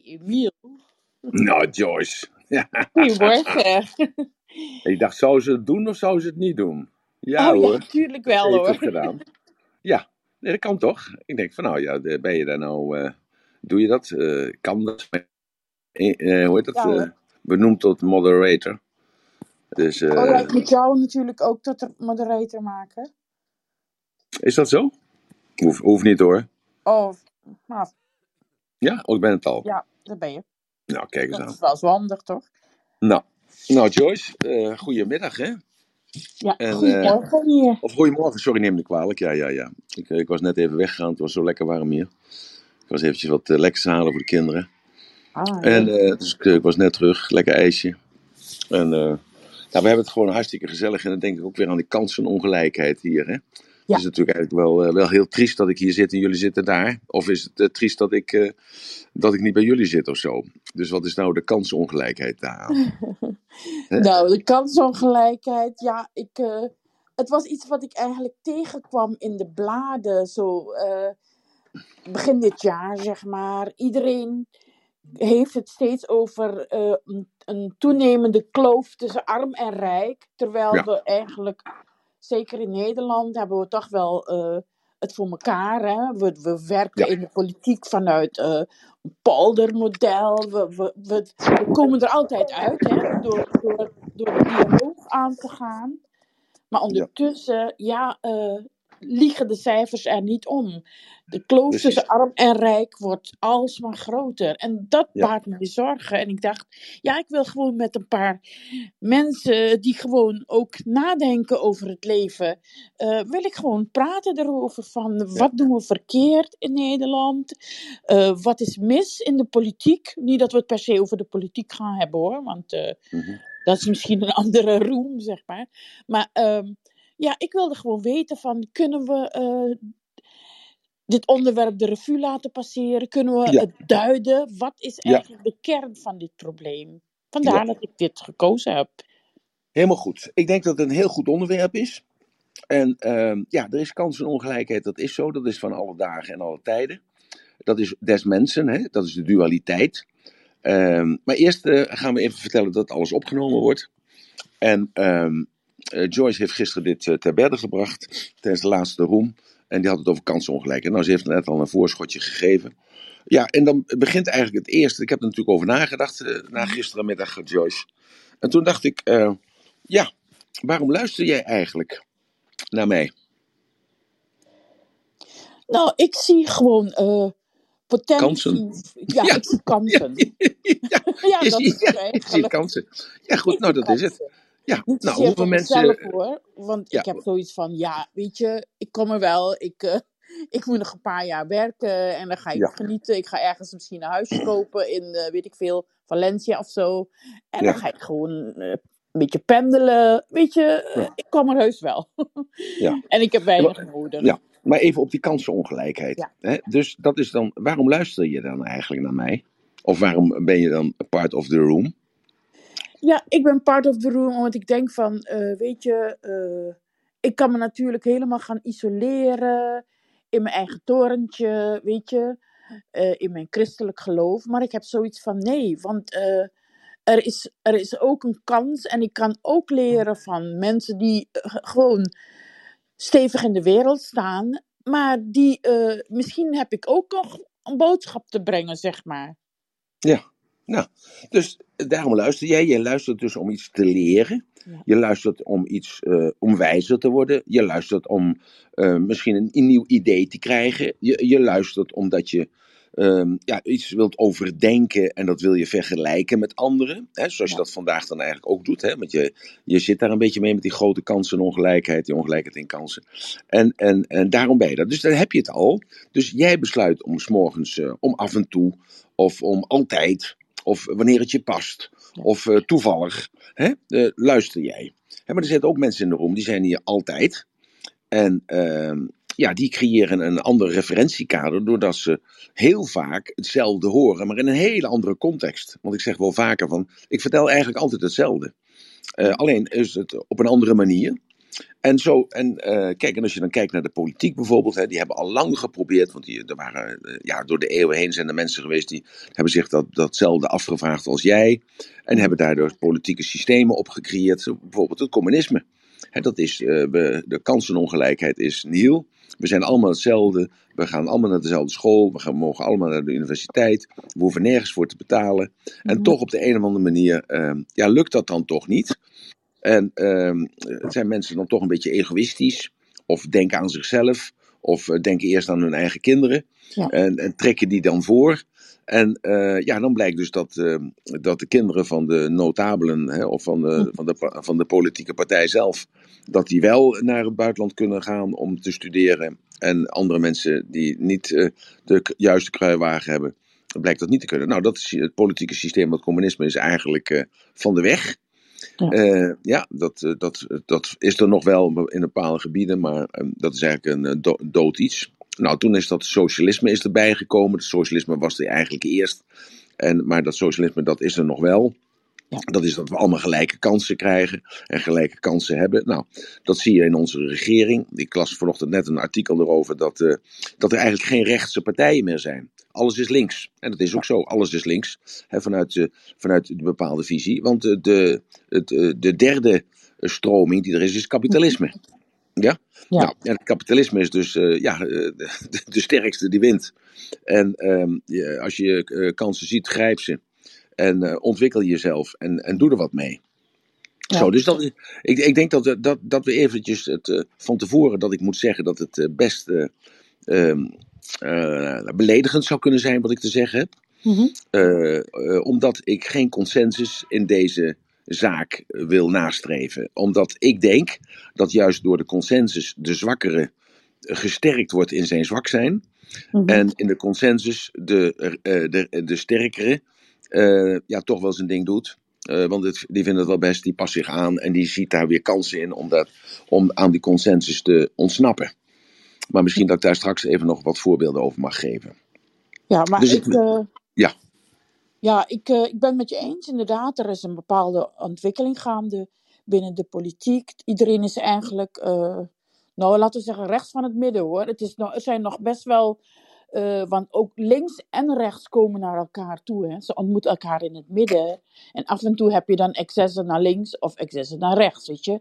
Emiel. Nou, Joyce. Ja. Goedemorgen. Ik dacht, zou ze het doen of zou ze het niet doen? Ja Oh ja, hoor, natuurlijk ze wel heeft het hoor. gedaan. Ja, nee, dat kan toch? Ik denk van, nou ja, ben je daar nou, eh, doe je dat? Eh, kan dat? Eh, eh, hoe heet dat? Ja hoor. Eh, benoemd tot moderator. Dus, Oh ja, eh, ik moet jou natuurlijk ook tot de moderator maken. is dat zo? Hoeft, hoeft niet hoor. Oh, nou, Ja, oh, ik ben het al. ja, daar ben je. Nou, kijk eens Dat aan. is wel zo handig, toch? Nou, nou Joyce, eh goedemiddag hè. Ja, En, eh, goedemorgen hier. Of goedemorgen, sorry, neem me kwalijk. Ja, ja, ja. Ik, eh, ik was net even weggegaan, het was zo lekker warm hier. Ik was eventjes wat uh, lekkers halen voor de kinderen. Ah, En eh, dus ik, eh, ik was net terug, lekker ijsje. En eh, nou, we hebben het gewoon hartstikke gezellig. En dan denk ik ook weer aan die kansenongelijkheid hier. Hè? Het is natuurlijk eigenlijk wel, eh, wel heel triest dat ik hier zit en jullie zitten daar. Of is het eh, triest dat ik, eh, dat ik niet bij jullie zit of zo? Dus wat is nou de kansenongelijkheid daaraan? Hè? Nou, de kansongelijkheid, ja, ik, het was iets wat ik eigenlijk tegenkwam in de bladen, zo begin dit jaar, zeg maar. Iedereen heeft het steeds over een, een toenemende kloof tussen arm en rijk, terwijl Ja. we eigenlijk, zeker in Nederland, hebben we toch wel eh, het voor elkaar. Hè? We, we werken Ja. in de politiek vanuit eh, een poldermodel. We, we, we, we komen er altijd uit hè? Door, door, door de dialoog aan te gaan. Maar ondertussen, ja, eh, liegen de cijfers er niet om. De kloof precies. tussen arm en rijk wordt alsmaar groter. En dat Ja, baart me zorgen. En ik dacht, ja, ik wil gewoon met een paar mensen die gewoon ook nadenken over het leven, eh, wil ik gewoon praten erover van ja, wat doen we verkeerd in Nederland? Eh, wat is mis in de politiek? Niet dat we het per se over de politiek gaan hebben hoor, want eh, mhm. dat is misschien een andere roem, zeg maar. Maar ehm, ja, ik wilde gewoon weten van, kunnen we eh, dit onderwerp de revue laten passeren? Kunnen we ja, het duiden? Wat is ja, eigenlijk de kern van dit probleem? Vandaar ja. dat ik dit gekozen heb. Helemaal goed. Ik denk dat het een heel goed onderwerp is. En ehm, ja, er is kansenongelijkheid, dat is zo. Dat is van alle dagen en alle tijden. Dat is des mensen, hè? dat is de dualiteit. Ehm, maar eerst eh, gaan we even vertellen dat alles opgenomen wordt. En ehm, eh, Joyce heeft gisteren dit eh, ter berde gebracht tijdens de laatste room. En die had het over kansenongelijkheid. Nou, ze heeft net al een voorschotje gegeven. Ja, en dan begint eigenlijk het eerste. Ik heb er natuurlijk over nagedacht eh, na gisterenmiddag, eh, Joyce. En toen dacht ik, eh, ja, waarom luister jij eigenlijk naar mij? Nou, ik zie gewoon eh, Kansen. potentie. Ja, Ja, ik zie kansen. ja, dat is het ziet eigenlijk. kansen. Ja, goed, Ik nou zie dat is het. Ja, Niet nou, hoeveel mensen. hoor, want Ja, ik heb zoiets van, ja, weet je, ik kom er wel, ik, eh, ik moet nog een paar jaar werken en dan ga ik ja, genieten. Ik ga ergens misschien een huisje kopen in, eh, weet ik veel, Valencia of zo. En dan ja, ga ik gewoon eh, een beetje pendelen. Weet je, ja, ik kom er heus wel. ja. en ik heb Ja, weinig maar, nodig. ja, maar even op die kansenongelijkheid. Ja. Hè? Dus dat is dan, waarom luister je dan eigenlijk naar mij? Of waarom ben je dan part of the room? Ja, ik ben part of the room, omdat ik denk van, eh, weet je, eh, ik kan me natuurlijk helemaal gaan isoleren in mijn eigen torentje, weet je, eh, in mijn christelijk geloof. Maar ik heb zoiets van, nee, want er, is, er is ook een kans en ik kan ook leren van mensen die gewoon stevig in de wereld staan, maar die, misschien heb ik ook nog een boodschap te brengen, zeg maar. Ja, nou, dus daarom luister jij. Jij luistert dus om iets te leren. Ja. Je luistert om iets, eh, om wijzer te worden. Je luistert om eh, misschien een, een nieuw idee te krijgen. Je, je luistert omdat je ehm, ja, iets wilt overdenken en dat wil je vergelijken met anderen. Hè, zoals je dat vandaag dan eigenlijk ook doet. Hè, want je, je zit daar een beetje mee met die grote kansen en ongelijkheid, die ongelijkheid in kansen. En, en, en daarom ben je dat. Dus dan heb je het al. Dus jij besluit om s'morgens, eh om af en toe, of om altijd, of wanneer het je past, of eh, toevallig, hè, eh, luister jij. Hè, maar er zitten ook mensen in de room, die zijn hier altijd. En ehm, ja, die creëren een ander referentiekader doordat ze heel vaak hetzelfde horen, maar in een hele andere context. Want ik zeg wel vaker van, ik vertel eigenlijk altijd hetzelfde. Eh, alleen is het op een andere manier. En zo, en eh, kijk, en als je dan kijkt naar de politiek bijvoorbeeld, hè, die hebben al lang geprobeerd, want die, er waren, eh, ja, door de eeuwen heen zijn er mensen geweest die hebben zich dat, datzelfde afgevraagd als jij. En hebben daardoor politieke systemen opgecreëerd, bijvoorbeeld het communisme. Hè, dat is, eh, we, de kansenongelijkheid is nieuw. We zijn allemaal hetzelfde. We gaan allemaal naar dezelfde school. We gaan, mogen allemaal naar de universiteit. We hoeven nergens voor te betalen. En Mhm. toch op de een of andere manier ja, lukt dat dan toch niet. En ehm, zijn mensen dan toch een beetje egoïstisch? Of denken aan zichzelf? Of eh, denken eerst aan hun eigen kinderen? Ja. En, en trekken die dan voor? En eh, ja, dan blijkt dus dat, eh, dat de kinderen van de notabelen hè, of van de, van, de, van de politieke partij zelf, dat die wel naar het buitenland kunnen gaan om te studeren. En andere mensen die niet eh, de juiste kruiwagen hebben, blijkt dat niet te kunnen. Nou, dat is het politieke systeem, dat communisme is eigenlijk van de weg. Ja. Eh, ja, dat, eh, dat, dat is er nog wel in bepaalde gebieden, maar eh, dat is eigenlijk een eh, do- dood iets. Nou, toen is dat socialisme is erbij gekomen. Het socialisme was er eigenlijk eerst. En, maar dat socialisme, dat is er nog wel. Ja. Dat is dat we allemaal gelijke kansen krijgen en gelijke kansen hebben. Nou, dat zie je in onze regering. Ik las vanochtend net een artikel erover dat, eh, dat er eigenlijk geen rechtse partijen meer zijn. Alles is links. En dat is ook zo. Alles is links. Hè, vanuit, eh, vanuit de bepaalde visie. Want eh, de, het, de derde stroming die er is, is kapitalisme. Ja? Ja. Nou, en het kapitalisme is dus ja, de, de sterkste die wint. En ehm, als je kansen ziet, grijp ze. En eh, ontwikkel jezelf en, en doe er wat mee. Ja. Zo, dus dat, ik, ik denk dat, we- dat, dat we eventjes het, eh, van tevoren, dat ik moet zeggen dat het eh, best eh, ehm, eh, beledigend zou kunnen zijn wat ik te zeggen heb. Mhm. Omdat ik geen consensus in deze zaak wil nastreven. Omdat ik denk dat juist door de consensus de zwakkere gesterkt wordt in zijn zwak zijn. Mhm. En in de consensus de, de, de sterkere eh, ja, toch wel zijn ding doet. Eh, want het, die vindt het wel best, die past zich aan en die ziet daar weer kansen in om, dat, om aan die consensus te ontsnappen. Maar misschien dat ik daar straks even nog wat voorbeelden over mag geven. Ja, maar Dus ik, ik- eh, ja. ja, ik, ik ben het met je eens. Inderdaad, er is een bepaalde ontwikkeling gaande binnen de politiek. Iedereen is eigenlijk, nou laten we zeggen, rechts van het midden hoor. Het is nog, er zijn nog best wel, eh, want ook links en rechts komen naar elkaar toe. Hè. Ze ontmoeten elkaar in het midden. En af en toe heb je dan excessen naar links of excessen naar rechts, weet je.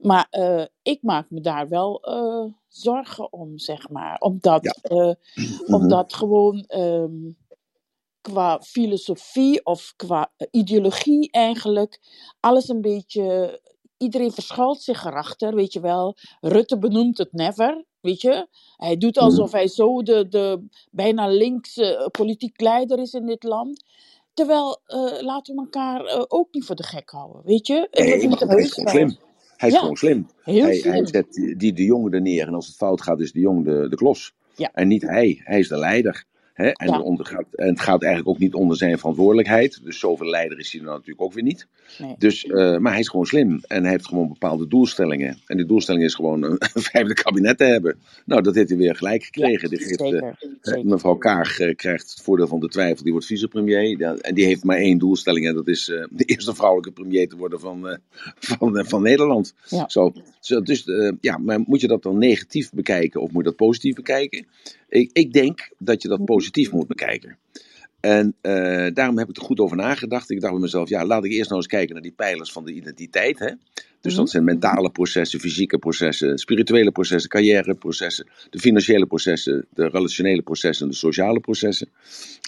Maar eh, ik maak me daar wel eh, zorgen om, zeg maar. Omdat, Ja. Mhm. omdat gewoon ehm, qua filosofie of qua ideologie eigenlijk alles een beetje. Iedereen verschuilt zich erachter, weet je wel. Rutte benoemt het never, weet je. Hij doet alsof hij zo de, de bijna linkse eh, politiek leider is in dit land. Terwijl, eh, laten we elkaar eh, ook niet voor de gek houden, weet je. Hij is gewoon slim. Hij is Ja, gewoon slim. Hij, slim. hij zet die, die de jongen er neer en als het fout gaat, is de jong de, de klos. Ja. En niet hij. Hij is de leider. Hè? En, Ja. de onder, gaat, en het gaat eigenlijk ook niet onder zijn verantwoordelijkheid. Dus zoveel leider is hij dan natuurlijk ook weer niet. Nee. Dus, eh, maar hij is gewoon slim en hij heeft gewoon bepaalde doelstellingen. En die doelstelling is gewoon een, een vijfde kabinet te hebben. Nou, dat heeft hij weer gelijk gekregen. die geeft, eh, Zeker, zeker. mevrouw Kaag eh, krijgt het voordeel van de twijfel. Die wordt vicepremier. Ja, en die heeft maar één doelstelling. En dat is de eerste vrouwelijke premier te worden van, van, van Nederland. Ja. Zo, zo, dus ja, maar moet je dat dan negatief bekijken of moet je dat positief bekijken? Ik, ik denk dat je dat positief moet bekijken. En eh, daarom heb ik er goed over nagedacht. Ik dacht bij mezelf, ja, laat ik eerst nou eens kijken naar die pijlers van de identiteit. Hè? Dus dat zijn mentale processen, fysieke processen, spirituele processen, carrièreprocessen, de financiële processen, de relationele processen en de sociale processen.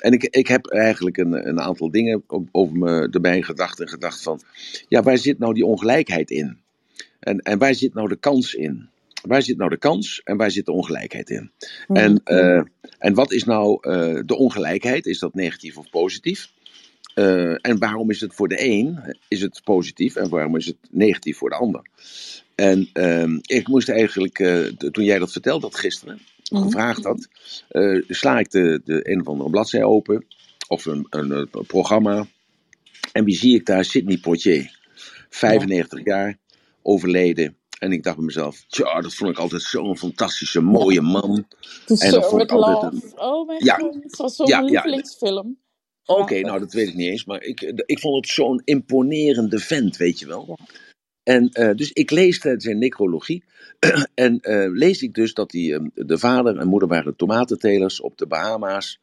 En ik, ik heb eigenlijk een, een aantal dingen over me erbij gedacht en gedacht van, ja, waar zit nou die ongelijkheid in? En, en waar zit nou de kans in? Waar zit nou de kans en waar zit de ongelijkheid in? Mhm. En, eh, en wat is nou eh, de ongelijkheid? Is dat negatief of positief? Eh, en waarom is het voor de een is het positief en waarom is het negatief voor de ander? En ehm, ik moest eigenlijk, toen jij dat verteld had gisteren, Mhm. gevraagd had, sla ik de, de een of andere bladzij open, of een, een, programma, en wie zie ik daar? Sidney Poitier, 95 jaar, overleden. En ik dacht bij mezelf, tja, dat vond ik altijd zo'n fantastische, mooie man. To En dat vond Serve ik with altijd Love. Oh mijn Ja. god, het was zo'n Ja, lievelingsfilm. Oké, nou dat weet ik niet eens, maar ik, ik vond het zo'n imponerende vent, weet je wel. En eh, dus ik lees zijn necrologie. en eh, lees ik dus dat die, ehm, de vader en moeder waren tomatentelers op de Bahama's.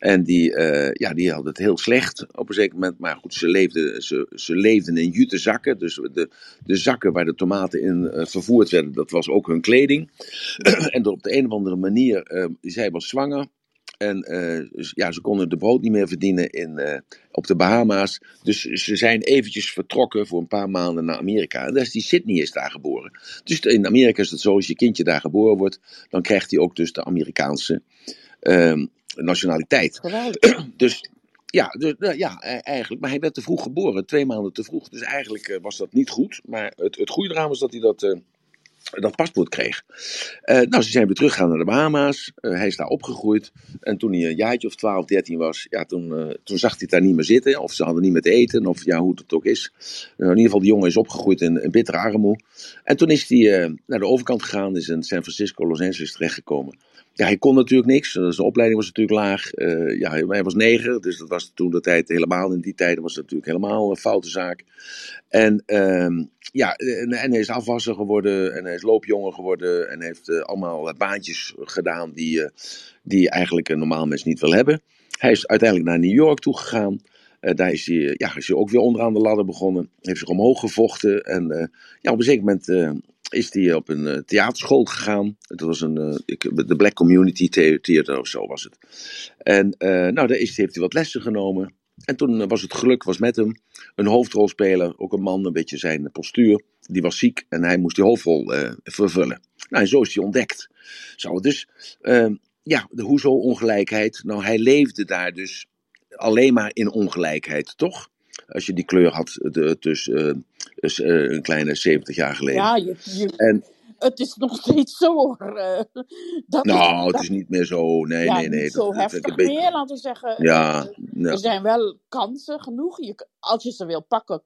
En die, uh, ja, die hadden het heel slecht op een zeker moment. Maar goed, ze leefden, ze, ze leefden in jute zakken. Dus de, de zakken waar de tomaten in uh, vervoerd werden, dat was ook hun kleding. en op de een of andere manier, uh, zij was zwanger. En ja, ze konden de brood niet meer verdienen in, op de Bahama's. Dus ze zijn eventjes vertrokken voor een paar maanden naar Amerika. En daar is die Sydney is daar geboren. Dus in Amerika is het zo, als je kindje daar geboren wordt, dan krijgt hij ook dus de Amerikaanse ehm, nationaliteit. Geweldig. Dus ja, dus, ja, eigenlijk. Maar hij werd te vroeg geboren, twee maanden te vroeg. Dus eigenlijk uh, was dat niet goed. Maar het, het goede eraan was dat hij dat, uh, dat paspoort kreeg. Uh, nou, ze zijn weer teruggegaan naar de Bahama's. hij is daar opgegroeid. En toen hij een jaartje of 12, 13 was, ja, toen, toen zag hij het daar niet meer zitten. Of ze hadden niet meer te eten, of ja, hoe het ook is. in ieder geval, die jongen is opgegroeid in, in bittere armoe. En toen is hij naar de overkant gegaan, is in San Francisco, Los Angeles terechtgekomen. Ja, hij kon natuurlijk niks. Zijn opleiding was natuurlijk laag. Uh, ja, hij was negen, dus dat was toen de tijd helemaal. In die tijden was natuurlijk helemaal een foute zaak. En, uh, ja, en, hij is afwasser geworden en hij is loopjongen geworden. En heeft uh, allemaal baantjes gedaan die, die eigenlijk een normaal mens niet wil hebben. Hij is uiteindelijk naar New York toe gegaan. Uh, daar is hij, ja, is hij ook weer onderaan de ladder begonnen. Heeft zich omhoog gevochten. En ja, op een zeker moment is hij op een uh, theaterschool gegaan. Het was een, uh, ik, de Black Community Theater of zo was het. En uh, nou, daar is, heeft hij wat lessen genomen. En toen was het geluk was met hem. Een hoofdrolspeler, ook een man, een beetje zijn postuur. Die was ziek en hij moest die hoofdrol vervullen. Nou, en zo is hij ontdekt. Zo, dus ja, de hoezo ongelijkheid? Nou, hij leefde daar dus alleen maar in ongelijkheid, toch? Als je die kleur had tussen dus uh, een kleine 70 jaar geleden. Ja, je, je, en, het is nog steeds zo. Uh, dat nou, het, dat, is niet meer zo. Nee, ja, nee, nee. Niet zo dat, heftig dat, meer, laten we zeggen. Ja, uh, ja, Er zijn wel kansen genoeg. Je, als je ze wil pakken,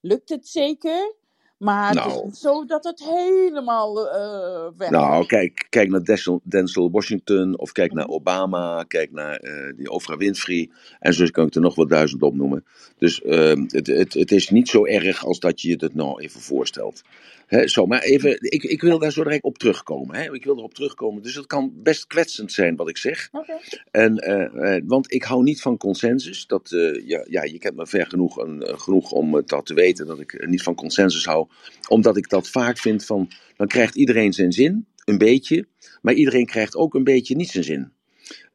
lukt het zeker. Maar nou, het is niet zo dat het helemaal uh, weg Nou, kijk, kijk naar Denzel, Denzel Washington of kijk naar Obama, kijk naar uh, die Oprah Winfrey. En zo kan ik er nog wel duizend opnoemen. Dus uh, het, het, het is niet zo erg als dat je het nou even voorstelt. He, zo, maar even, ik, ik wil daar zo direct op terugkomen. Hè? Ik wil erop terugkomen. Dus het kan best kwetsend zijn wat ik zeg. Okay. En, uh, want ik hou niet van consensus. Dat, uh, ja, ja, je kent me ver genoeg, uh, genoeg om dat te weten dat ik niet van consensus hou. Omdat ik dat vaak vind van, dan krijgt iedereen zijn zin, een beetje. Maar iedereen krijgt ook een beetje niet zijn zin.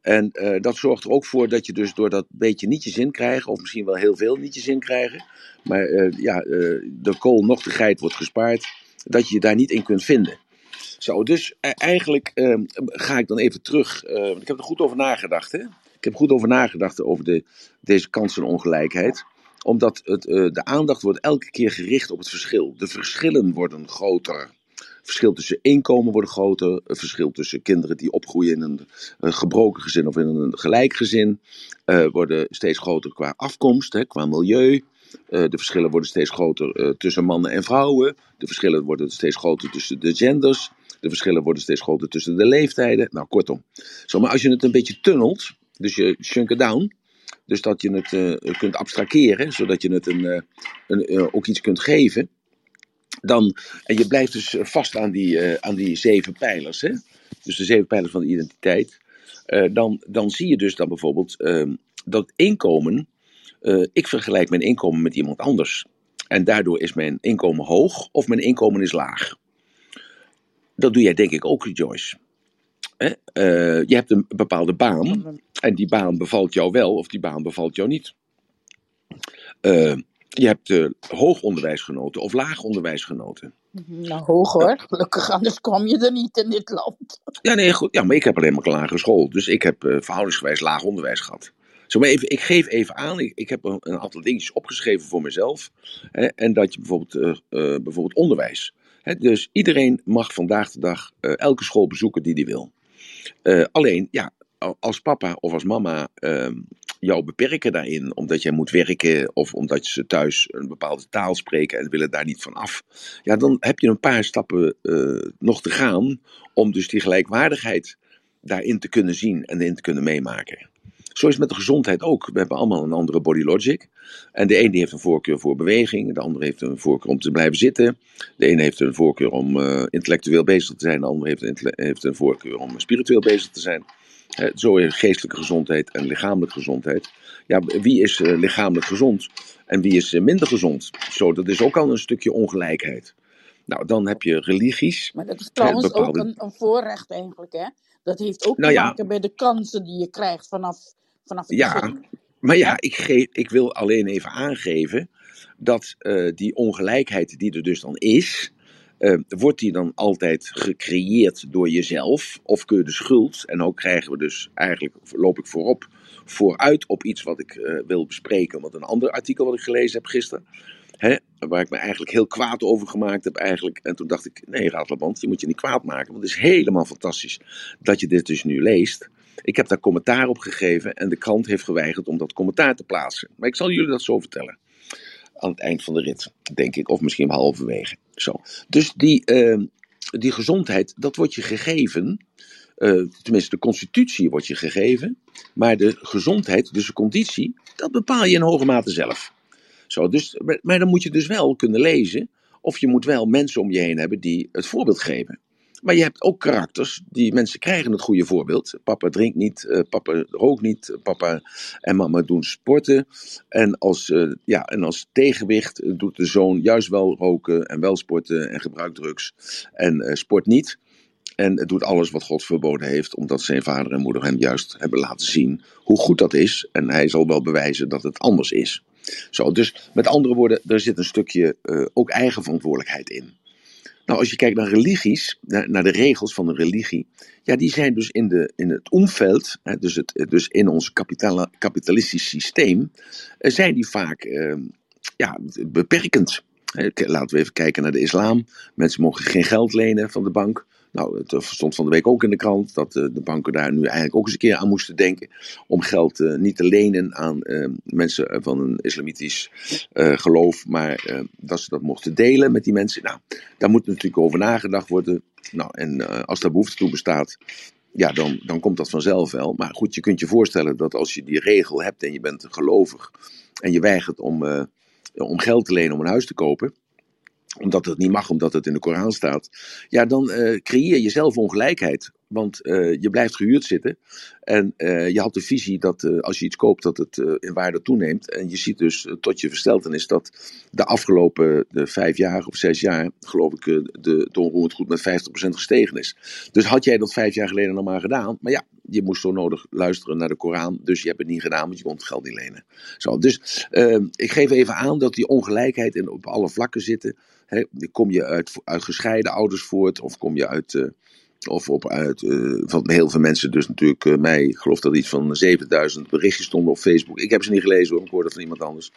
En uh, dat zorgt er ook voor dat je dus door dat beetje niet je zin krijgt, of misschien wel heel veel niet je zin krijgen, maar uh, ja, uh, de kool nog de geit wordt gespaard, dat je je daar niet in kunt vinden. Zo, dus eigenlijk ga ik dan even terug, want ik heb er goed over nagedacht. Hè? Ik heb goed over nagedacht over de, deze kansenongelijkheid omdat het, de aandacht wordt elke keer gericht op het verschil. De verschillen worden groter verschil tussen inkomen wordt groter. Verschil tussen kinderen die opgroeien in een, gebroken gezin of in een gelijk gezin uh, worden steeds groter qua afkomst, hè, qua milieu. Uh, de verschillen worden steeds groter uh, tussen mannen en vrouwen. De verschillen worden steeds groter tussen de genders. De verschillen worden steeds groter tussen de leeftijden. Nou, kortom. Zo, maar als je het een beetje tunnelt, dus je shrunk it down, dus dat je het uh, kunt abstraheren, zodat je het een, een, ook iets kunt geven. Dan, en je blijft dus vast aan die, aan die zeven pijlers, hè? dus de zeven pijlers van de identiteit. dan, dan zie je dus dat bijvoorbeeld dat inkomen, ik vergelijk mijn inkomen met iemand anders. En daardoor is mijn inkomen hoog of mijn inkomen is laag. Dat doe jij denk ik ook, Joyce. Uh, je hebt een bepaalde baan en die baan bevalt jou wel of die baan bevalt jou niet. Uh, je hebt uh, hoog onderwijs genoten of laag onderwijs genoten. Nou, hoog hoor. Gelukkig, anders kwam je er niet in dit land. Ja, nee, goed. Ja, maar ik heb alleen maar een lagere school. Dus ik heb uh, verhoudingsgewijs laag onderwijs gehad. Zo, maar ik geef even aan, ik, heb een, aantal dingetjes opgeschreven voor mezelf. Hè, en dat je bijvoorbeeld, uh, bijvoorbeeld onderwijs. Hè, dus iedereen mag vandaag de dag elke school bezoeken die hij wil. Alleen, ja, als papa of als mama uh, jou beperken daarin, omdat jij moet werken of omdat ze thuis een bepaalde taal spreken en willen daar niet van af, ja, dan heb je een paar stappen nog te gaan om dus die gelijkwaardigheid daarin te kunnen zien en in te kunnen meemaken. Zo is het met de gezondheid ook. We hebben allemaal een andere body logic. En de ene die heeft een voorkeur voor beweging, de andere heeft een voorkeur om te blijven zitten. De ene heeft een voorkeur om uh, intellectueel bezig te zijn, de andere heeft een, heeft een voorkeur om spiritueel bezig te zijn. Uh, zo is geestelijke gezondheid en lichamelijke gezondheid. Ja, wie is uh, lichamelijk gezond en wie is minder gezond? Zo, dat is ook al een stukje ongelijkheid. Nou, dan heb je religies. Maar dat is trouwens bepaalde... ook een, een, voorrecht eigenlijk, hè? Dat heeft ook nou te maken met de kansen die je krijgt vanaf, vanaf het ja, begin. Maar ja, ik, geef, ik wil alleen even aangeven dat uh, die ongelijkheid die er dus dan is, uh, wordt die dan altijd gecreëerd door jezelf? Of kun je de schuld, en ook krijgen we dus eigenlijk, loop ik voorop, vooruit op iets wat ik uh, wil bespreken. Want een ander artikel wat ik gelezen heb gisteren, hè, waar ik me eigenlijk heel kwaad over gemaakt heb eigenlijk. En toen dacht ik, nee Raadlaband, je moet je niet kwaad maken, want het is helemaal fantastisch dat je dit dus nu leest. Ik heb daar commentaar op gegeven en de krant heeft geweigerd om dat commentaar te plaatsen. Maar ik zal jullie dat zo vertellen. Aan het eind van de rit, denk ik. Of misschien halverwege. Zo. Dus die, uh, die gezondheid, dat wordt je gegeven. Uh, tenminste, de constitutie wordt je gegeven. Maar de gezondheid, dus de conditie, dat bepaal je in hoge mate zelf. Zo, dus, maar dan moet je dus wel kunnen lezen. Of je moet wel mensen om je heen hebben die het voorbeeld geven. Maar je hebt ook karakters, die mensen krijgen het goede voorbeeld. Papa drinkt niet, uh, papa rookt niet, papa en mama doen sporten. En als, uh, ja, en als tegenwicht doet de zoon juist wel roken en wel sporten en gebruikt drugs en sport niet. En doet alles wat God verboden heeft, omdat zijn vader en moeder hem juist hebben laten zien hoe goed dat is. En hij zal wel bewijzen dat het anders is. Zo, dus met andere woorden, er zit een stukje ook eigen verantwoordelijkheid in. Nou, als je kijkt naar religies, naar, de regels van een religie, ja, die zijn dus in, de, in het omveld, dus, het, dus in ons kapitalistisch systeem, eh, zijn die vaak uh, ja, beperkend. Laten we even kijken naar de islam. Mensen mogen geen geld lenen van de bank. Nou, het stond van de week ook in de krant dat de banken daar nu eigenlijk ook eens een keer aan moesten denken. Om geld uh, niet te lenen aan mensen van een islamitisch geloof, maar dat ze dat mochten delen met die mensen. Nou, daar moet natuurlijk over nagedacht worden. Nou, en als daar behoefte toe bestaat, ja, dan, dan komt dat vanzelf wel. Maar goed, je kunt je voorstellen dat als je die regel hebt en je bent gelovig en je weigert om, om geld te lenen om een huis te kopen omdat het niet mag, omdat het in de Koran staat, ja, dan uh, creëer je zelf ongelijkheid. Want uh, je blijft gehuurd zitten. En uh, je had de visie dat als je iets koopt, dat het in waarde toeneemt. En je ziet dus tot je versteltenis dat de afgelopen vijf jaar of zes jaar, geloof ik, de, de onroerend goed met 50% gestegen is. Dus had jij dat vijf jaar geleden nog maar gedaan. Maar ja, je moest zo nodig luisteren naar de Koran. Dus je hebt het niet gedaan, want je kon het geld niet lenen. Zo, dus ik geef even aan dat die ongelijkheid in, op alle vlakken zitten. He, kom je uit, uit gescheiden ouders voort of kom je uit. Uh, of op uit, uh, van heel veel mensen, dus natuurlijk uh, mij, ik geloof dat iets van 7000 berichtjes stonden op Facebook. Ik heb ze niet gelezen hoor, ik hoorde van iemand anders.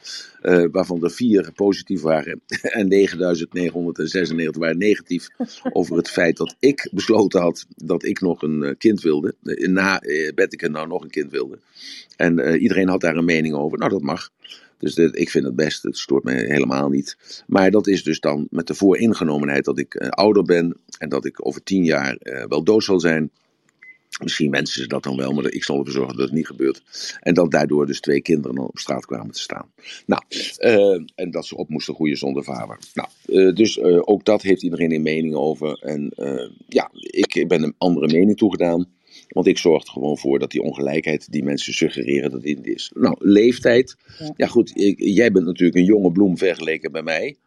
waarvan er vier positief waren en 9996 waren negatief. over het feit dat ik besloten had dat ik nog een kind wilde. Na Betteke nou nog een kind wilde. En iedereen had daar een mening over. Nou, dat mag. Dus ik vind het best, het stoort me helemaal niet. Maar dat is dus dan met de vooringenomenheid dat ik uh, ouder ben en dat ik over tien jaar uh, wel dood zal zijn. Misschien wensen ze dat dan wel, maar ik zal ervoor zorgen dat het niet gebeurt. En dat daardoor dus twee kinderen op straat kwamen te staan. Nou, uh, en dat ze op moesten groeien zonder vader. Nou, dus ook dat heeft iedereen een mening over. En ja, ik ben een andere mening toegedaan. Want ik zorg er gewoon voor dat die ongelijkheid die mensen suggereren dat die is. Nou, leeftijd. Ja, goed, ik, jij bent natuurlijk een jonge bloem vergeleken bij mij.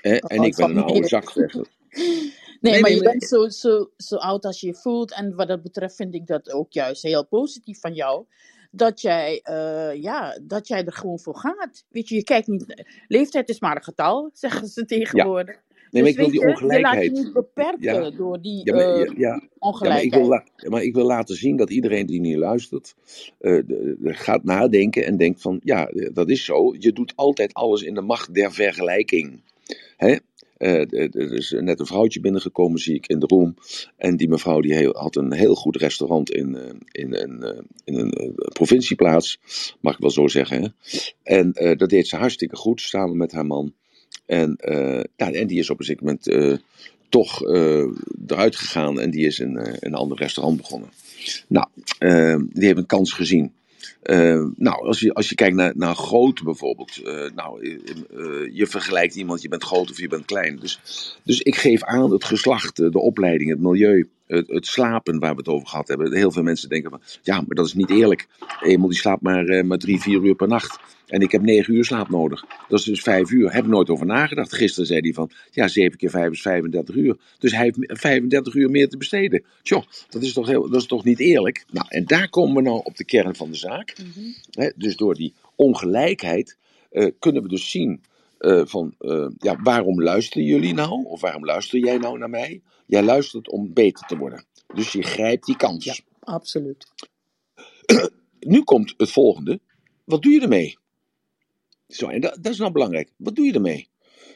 Hè? En ik ben een oude zak vergeleken. Nee, nee, maar je bent zo, zo, zo oud als je voelt. En wat dat betreft vind ik dat ook juist heel positief van jou. Dat jij, uh, ja, dat jij er gewoon voor gaat. Weet je, je kijkt niet. Leeftijd is maar een getal, zeggen ze tegenwoordig. Ja. Nee, maar dus ik wil die ongelijkheid. Je laat je niet beperken door die ja, maar, uh, ja, ongelijkheid. Ja, maar, ik wil maar ik wil laten zien dat iedereen die niet luistert, uh, de, de, gaat nadenken en denkt van, ja, dat is zo. Je doet altijd alles in de macht der vergelijking. Hè? Uh, er is net een vrouwtje binnengekomen, zie ik in de room. En die mevrouw die heel, had een heel goed restaurant in, uh, in, in, uh, in een provincieplaats, mag ik wel zo zeggen. Hè? En dat deed ze hartstikke goed, samen met haar man. En, uh, ja, en die is op een zeker moment uh, toch uh, eruit gegaan en die is in een ander restaurant begonnen. Nou, die heeft een kans gezien. Eh, nou, als je, als je kijkt naar, naar grootte bijvoorbeeld. eh, nou, eh, eh, je vergelijkt iemand, je bent groot of je bent klein. Dus, dus ik geef aan het geslacht, eh, de opleiding, het milieu, het, het slapen waar we het over gehad hebben. Heel veel mensen denken van, ja, maar dat is niet eerlijk. Eenmaal die slaapt maar, eh, maar drie, vier uur per nacht. En ik heb negen uur slaap nodig. Dat is dus vijf uur. Heb ik nooit over nagedacht. Gisteren zei hij van, ja, zeven keer vijf is 35 uur. Dus hij heeft 35 uur meer te besteden. Tjoh, dat is toch, heel, dat is toch niet eerlijk? Nou, en daar komen we nou op de kern van de zaak. Hè, dus door die ongelijkheid eh, kunnen we dus zien eh, van, eh, ja, waarom luisteren jullie nou? Of waarom luister jij nou naar mij? Jij luistert om beter te worden. Dus je grijpt die kans. Ja. Absoluut. Nu komt het volgende. Wat doe je ermee? Zo, en dat, dat is nou belangrijk. Wat doe je ermee?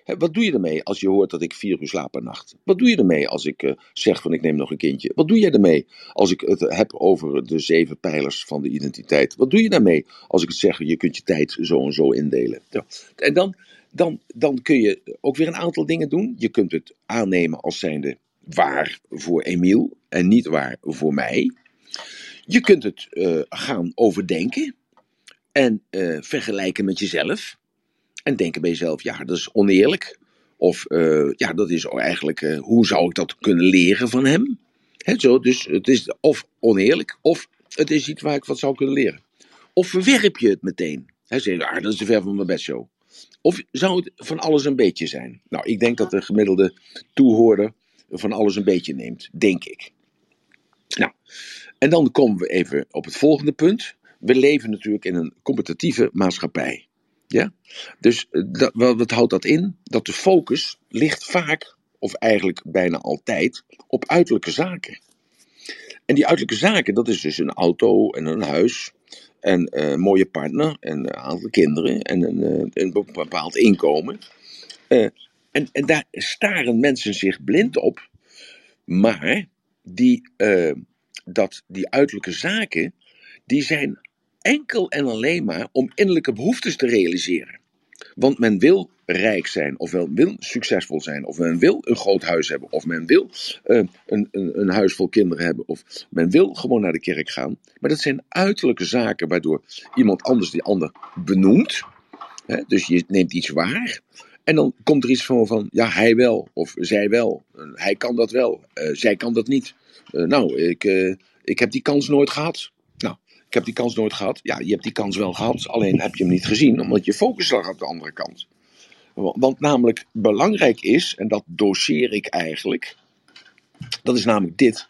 Wat doe je ermee als je hoort dat ik vier uur slaap per nacht? Wat doe je ermee als ik eh, zeg van ik neem nog een kindje? Wat doe jij ermee als ik het heb over de zeven pijlers van de identiteit? Wat doe je daarmee als ik het zeg, je kunt je tijd zo en zo indelen? Ja. En dan, dan, dan kun je ook weer een aantal dingen doen. Je kunt het aannemen als zijnde waar voor Emiel en niet waar voor mij. Je kunt het eh, gaan overdenken en eh, vergelijken met jezelf. En denken bij jezelf, ja, dat is oneerlijk. Of eh, ja, dat is eigenlijk, eh, hoe zou ik dat kunnen leren van hem? Hè, zo, dus het is of oneerlijk, of het is iets waar ik wat zou kunnen leren. Of verwerp je het meteen? Hij zegt, ah, dat is te ver van mijn bedshow. Of zou het van alles een beetje zijn? Nou, ik denk dat de gemiddelde toehoorder van alles een beetje neemt, denk ik. Nou, en dan komen we even op het volgende punt. We leven natuurlijk in een competitieve maatschappij. Ja? Dus eh, dat, wat, houdt dat in? Dat de focus ligt vaak, of eigenlijk bijna altijd, op uiterlijke zaken. En die uiterlijke zaken, dat is dus een auto en een huis. En eh, een mooie partner en een aantal kinderen en een, eh, een bepaald inkomen. Eh, en, daar staren mensen zich blind op. Maar die, eh, dat, die uiterlijke zaken, die zijn enkel en alleen maar om innerlijke behoeftes te realiseren. Want men wil rijk zijn, of wil succesvol zijn, of men wil een groot huis hebben, of men wil eh, een, een, een huis vol kinderen hebben, of men wil gewoon naar de kerk gaan. Maar dat zijn uiterlijke zaken waardoor iemand anders die ander benoemt. Hè? Dus je neemt iets waar. En dan komt er iets van, van ja, hij wel, of zij wel. Eh, Hij kan dat wel, eh, zij kan dat niet. Nou, ik, ik heb die kans nooit gehad. Ik heb die kans nooit gehad. Ja, je hebt die kans wel gehad, alleen heb je hem niet gezien, omdat je focus lag op de andere kant. Want, namelijk belangrijk is, en dat doseer ik eigenlijk, dat is namelijk dit.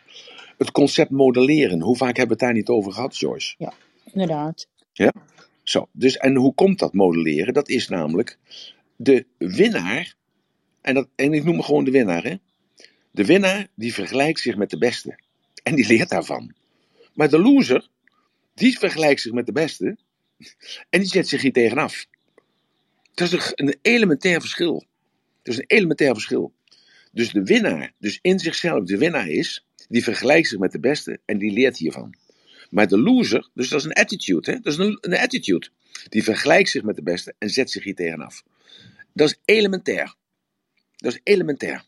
Het concept modelleren. Hoe vaak hebben we het daar niet over gehad, Joyce? Inderdaad. Zo, dus en hoe komt dat modelleren? Dat is namelijk de winnaar, en, dat, en ik noem me gewoon de winnaar, hè? De winnaar die vergelijkt zich met de beste en die leert daarvan. Maar de loser, die vergelijkt zich met de beste en die zet zich hier tegenaf. Dat is een- elementair verschil. Dat is een elementair verschil. Dus de winnaar, dus in zichzelf de winnaar is, die vergelijkt zich met de beste en die leert hiervan. Maar de loser, dus dat is een attitude, hè? dat is een, een attitude. Die vergelijkt zich met de beste en zet zich hier tegenaf. Dat is elementair. Dat is elementair.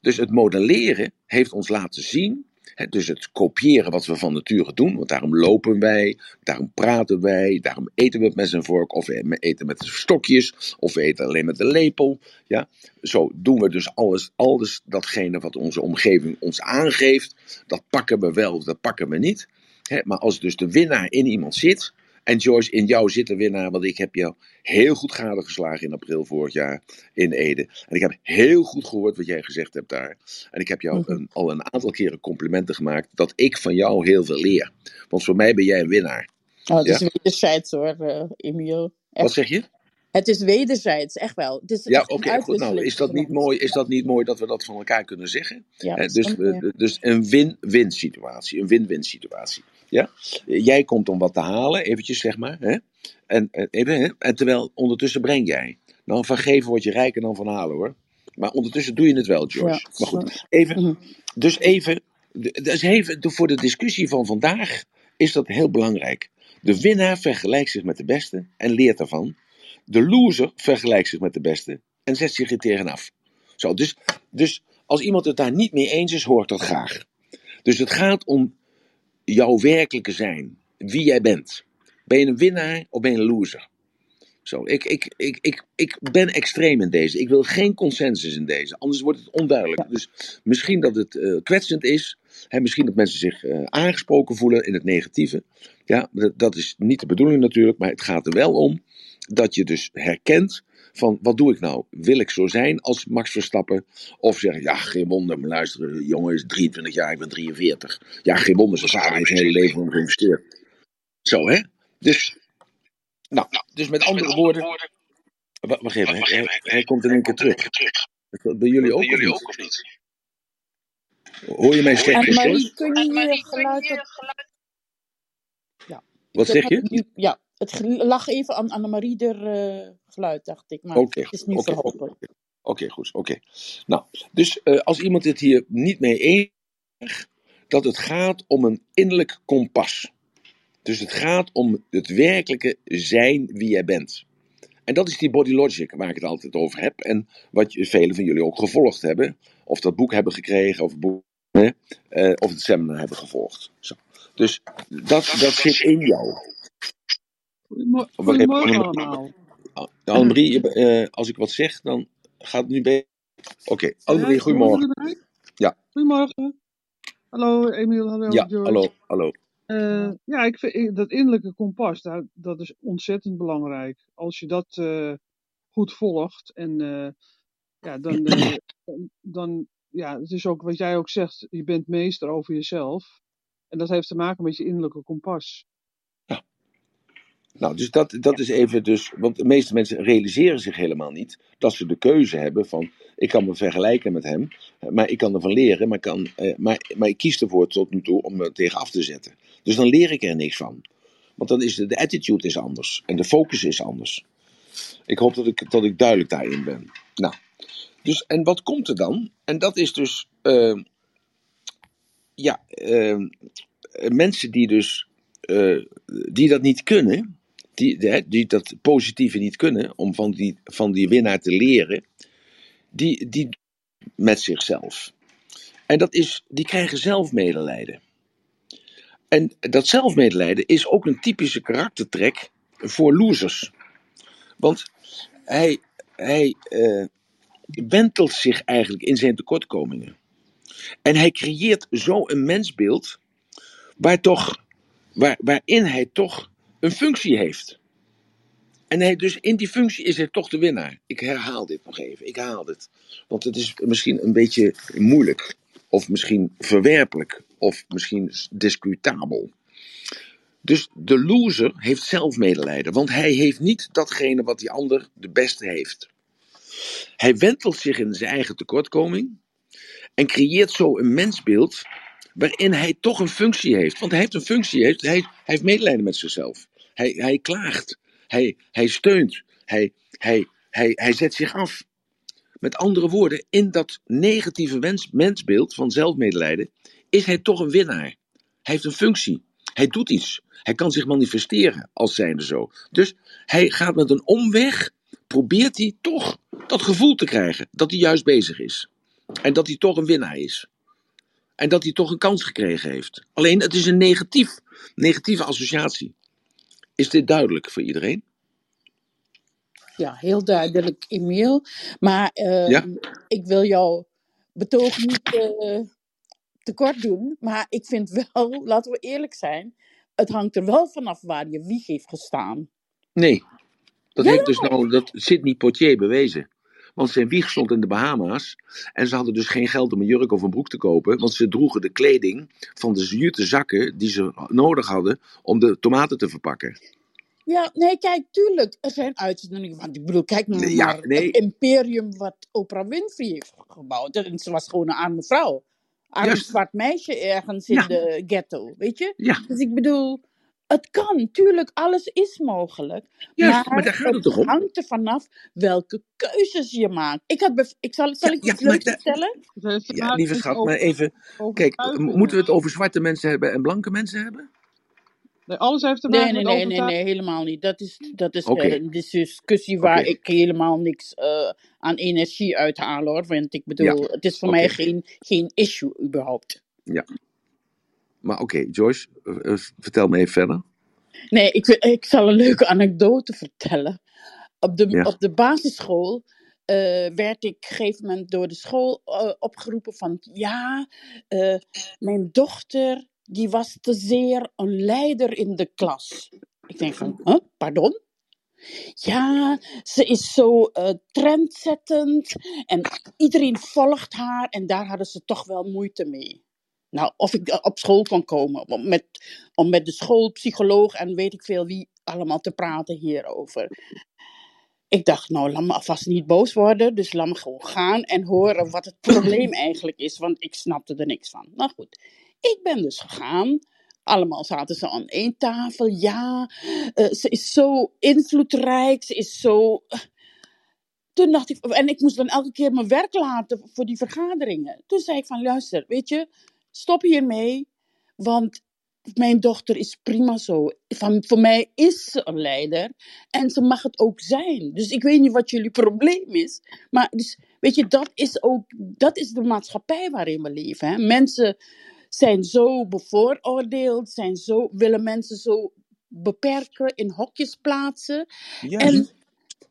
Dus het modelleren heeft ons laten zien, dus het kopiëren wat we van nature doen, want daarom lopen wij, daarom praten wij, daarom eten we met zijn vork, of we eten met stokjes, of we eten alleen met de lepel. Ja? Zo doen we dus alles, alles datgene wat onze omgeving ons aangeeft, dat pakken we wel of dat pakken we niet. Maar als dus de winnaar in iemand zit, en Joyce, in jou zit de winnaar, want ik heb jou heel goed gadegeslagen in april vorig jaar in Ede. En ik heb heel goed gehoord wat jij gezegd hebt daar. En ik heb jou Mhm. een, al een aantal keren complimenten gemaakt dat ik van jou heel veel leer. Want voor mij ben jij een winnaar. Oh, het Ja. is wederzijds hoor, eh Emil. Echt. Wat zeg je? Het is wederzijds, echt wel. Het is Ja, oké, goed. Nou, is dat, niet mooi, is dat niet mooi dat we dat van elkaar kunnen zeggen? Ja, dus, dus een win-win situatie. Een win-win situatie. Ja? Jij komt om wat te halen, eventjes zeg maar. Hè? En, en, even, hè? en terwijl ondertussen breng jij. Nou, van geven word je rijker dan van halen hoor. Maar ondertussen doe je het wel, George. Ja, maar goed, even, Mhm. dus even, dus even voor de discussie van vandaag is dat heel belangrijk. De winnaar vergelijkt zich met de beste en leert daarvan. De loser vergelijkt zich met de beste en zet zich er tegenaf. Zo, dus, dus als iemand het daar niet mee eens is, hoort dat graag. Dus het gaat om jouw werkelijke zijn, wie jij bent. Ben je een winnaar of ben je een loser? Zo, ik, ik, ik, ik, ik ben extreem in deze. Ik wil geen consensus in deze, anders wordt het onduidelijk. Dus misschien dat het uh, kwetsend is. Hè, misschien dat mensen zich uh, aangesproken voelen in het negatieve. Ja, dat, dat is niet de bedoeling natuurlijk, maar het gaat er wel om dat je dus herkent van wat doe ik nou? Wil ik zo zijn als Max Verstappen? Of zeg ja, geen wonder, maar luister, jongen is 23 jaar, ik ben 43. Ja, geen wonder, zijn vader heeft zijn hele leven om geïnvesteerd. Zo, hè? Dus, nou, dus met andere woorden, wacht even, hij, hij komt in één keer terug. Bij jullie ook, jullie ook of niet? Hoor je mij slecht? Maar kun je je geluid op... Ja. Wat zeg je? Ja, het lag even aan Annemarie er uh, geluid, dacht ik. Maar okay, het is nu okay, verholpen. Oké, okay, goed. Oké. Nou, dus uh, als iemand het hier niet mee eens is, dat het gaat om een innerlijk kompas. Dus het gaat om het werkelijke zijn wie jij bent. En dat is die body logic waar ik het altijd over heb. En wat velen van jullie ook gevolgd hebben. Of dat boek hebben gekregen, of het, boek, uh, of het seminar hebben gevolgd. Zo. Dus dat, dat zit in jou. Goedemorgen allemaal. Annemarie, uh, als ik wat zeg, dan gaat het nu bij. Oké. Annemarie, ja, goedemorgen. Ja. Goedemorgen. Hallo Emiel, hallo ja, George. hallo, hallo. Uh, ja, ik vind dat innerlijke kompas, dat, dat is ontzettend belangrijk. Als je dat uh, goed volgt en ja, dan, dan, ja, het is ook wat jij ook zegt, je bent meester over jezelf. En dat heeft te maken met je innerlijke kompas. Nou, dus dat, dat is even dus, want de meeste mensen realiseren zich helemaal niet dat ze de keuze hebben van, ik kan me vergelijken met hem, maar ik kan ervan leren, maar, kan, eh, maar, maar ik kies ervoor tot nu toe om me tegen af te zetten. Dus dan leer ik er niks van. Want dan is de, de attitude is anders en de focus is anders. Ik hoop dat ik, dat ik duidelijk daarin ben. Nou, dus en wat komt er dan? En dat is dus, uh, ja, uh, mensen die dus, uh, die dat niet kunnen, die, die dat positieve niet kunnen, om van die, van die winnaar te leren, die, die met zichzelf. En dat is, die krijgen zelfmedelijden. En dat zelfmedelijden is ook een typische karaktertrek voor losers. Want hij, hij uh, wentelt zich eigenlijk in zijn tekortkomingen. En hij creëert zo een mensbeeld waar toch, waar, waarin hij toch een functie heeft. En hij, dus in die functie is hij toch de winnaar. Ik herhaal dit nog even. Ik haal dit. Want het is misschien een beetje moeilijk. Of misschien verwerpelijk. Of misschien discutabel. Dus de loser heeft zelfmedelijden. Want hij heeft niet datgene wat die ander de beste heeft. Hij wentelt zich in zijn eigen tekortkoming. En creëert zo een mensbeeld waarin hij toch een functie heeft. Want hij heeft een functie, hij, hij heeft medelijden met zichzelf. Hij, hij klaagt, hij, hij steunt, hij, hij, hij, hij zet zich af. Met andere woorden, in dat negatieve mens, mensbeeld van zelfmedelijden is hij toch een winnaar. Hij heeft een functie, hij doet iets, hij kan zich manifesteren als zijnde zo. Dus hij gaat met een omweg, probeert hij toch dat gevoel te krijgen dat hij juist bezig is. En dat hij toch een winnaar is. En dat hij toch een kans gekregen heeft. Alleen het is een negatief, negatieve associatie. Is dit duidelijk voor iedereen? Ja, heel duidelijk, Emiel. Maar uh, ja? ik wil jou betoog niet uh, tekort doen. Maar ik vind wel, laten we eerlijk zijn, het hangt er wel vanaf waar je wieg heeft gestaan. Nee, dat ja, heeft dus nou, dat Sidney Poitier bewezen. Want zijn wieg stond in de Bahama's. En ze hadden dus geen geld om een jurk of een broek te kopen. Want ze droegen de kleding van de jute zakken die ze nodig hadden om de tomaten te verpakken. Ja, nee, kijk, tuurlijk. Er zijn uitzonderingen. Want ik bedoel, kijk nou naar nee. het imperium wat Oprah Winfrey heeft gebouwd. En ze was gewoon een arme vrouw. Arm zwart meisje ergens in de ghetto, weet je? Ja. Dus ik bedoel, het kan, tuurlijk, alles is mogelijk. Ja, maar, maar daar gaat het toch om? Het hangt er vanaf welke keuzes je maakt. Ik, had ik zal, zal ik iets leuks vertellen? Ja, lieve schat, maar even... Kijk, moeten we het over zwarte mensen hebben en blanke mensen hebben? Nee, alles heeft te maken nee, nee, met nee, nee, nee, helemaal niet. Dat is, dat is okay. een discussie waar okay. ik helemaal niks uh, aan energie uithaal hoor. Want ik bedoel, ja. het is voor okay. mij geen, geen issue überhaupt. Ja. Maar oké, Joyce, uh, vertel me even verder. Nee, ik, wil- ik zal een leuke anekdote vertellen. Op de, Ja. op de basisschool eh, werd ik op een gegeven moment door de school eh, opgeroepen van... Ja, eh, mijn dochter die was te zeer een leider in de klas. Ik denk van, huh, pardon? Ja, ze is zo eh, trendzettend en iedereen volgt haar en daar hadden ze toch wel moeite mee. Nou, of ik op school kon komen om met, om met de schoolpsycholoog en weet ik veel wie allemaal te praten hierover. Ik dacht, nou, laat me alvast niet boos worden, dus laat me gewoon gaan en horen wat het probleem eigenlijk is, want ik snapte er niks van. Nou goed, ik ben dus gegaan. Allemaal zaten ze aan één tafel. Ja, eh, ze is zo invloedrijk, ze is zo. Toen dacht ik, en ik moest dan elke keer mijn werk laten voor die vergaderingen. Toen zei ik van, luister, weet je, stop hiermee, want mijn dochter is prima zo. Van, voor mij is ze een leider en ze mag het ook zijn. Dus ik weet niet wat jullie probleem is, maar dus, weet je, dat is ook, dat is de maatschappij waarin we leven. Hè? Mensen zijn zo bevooroordeeld, zijn zo, willen mensen zo beperken, in hokjes plaatsen. Juist. En,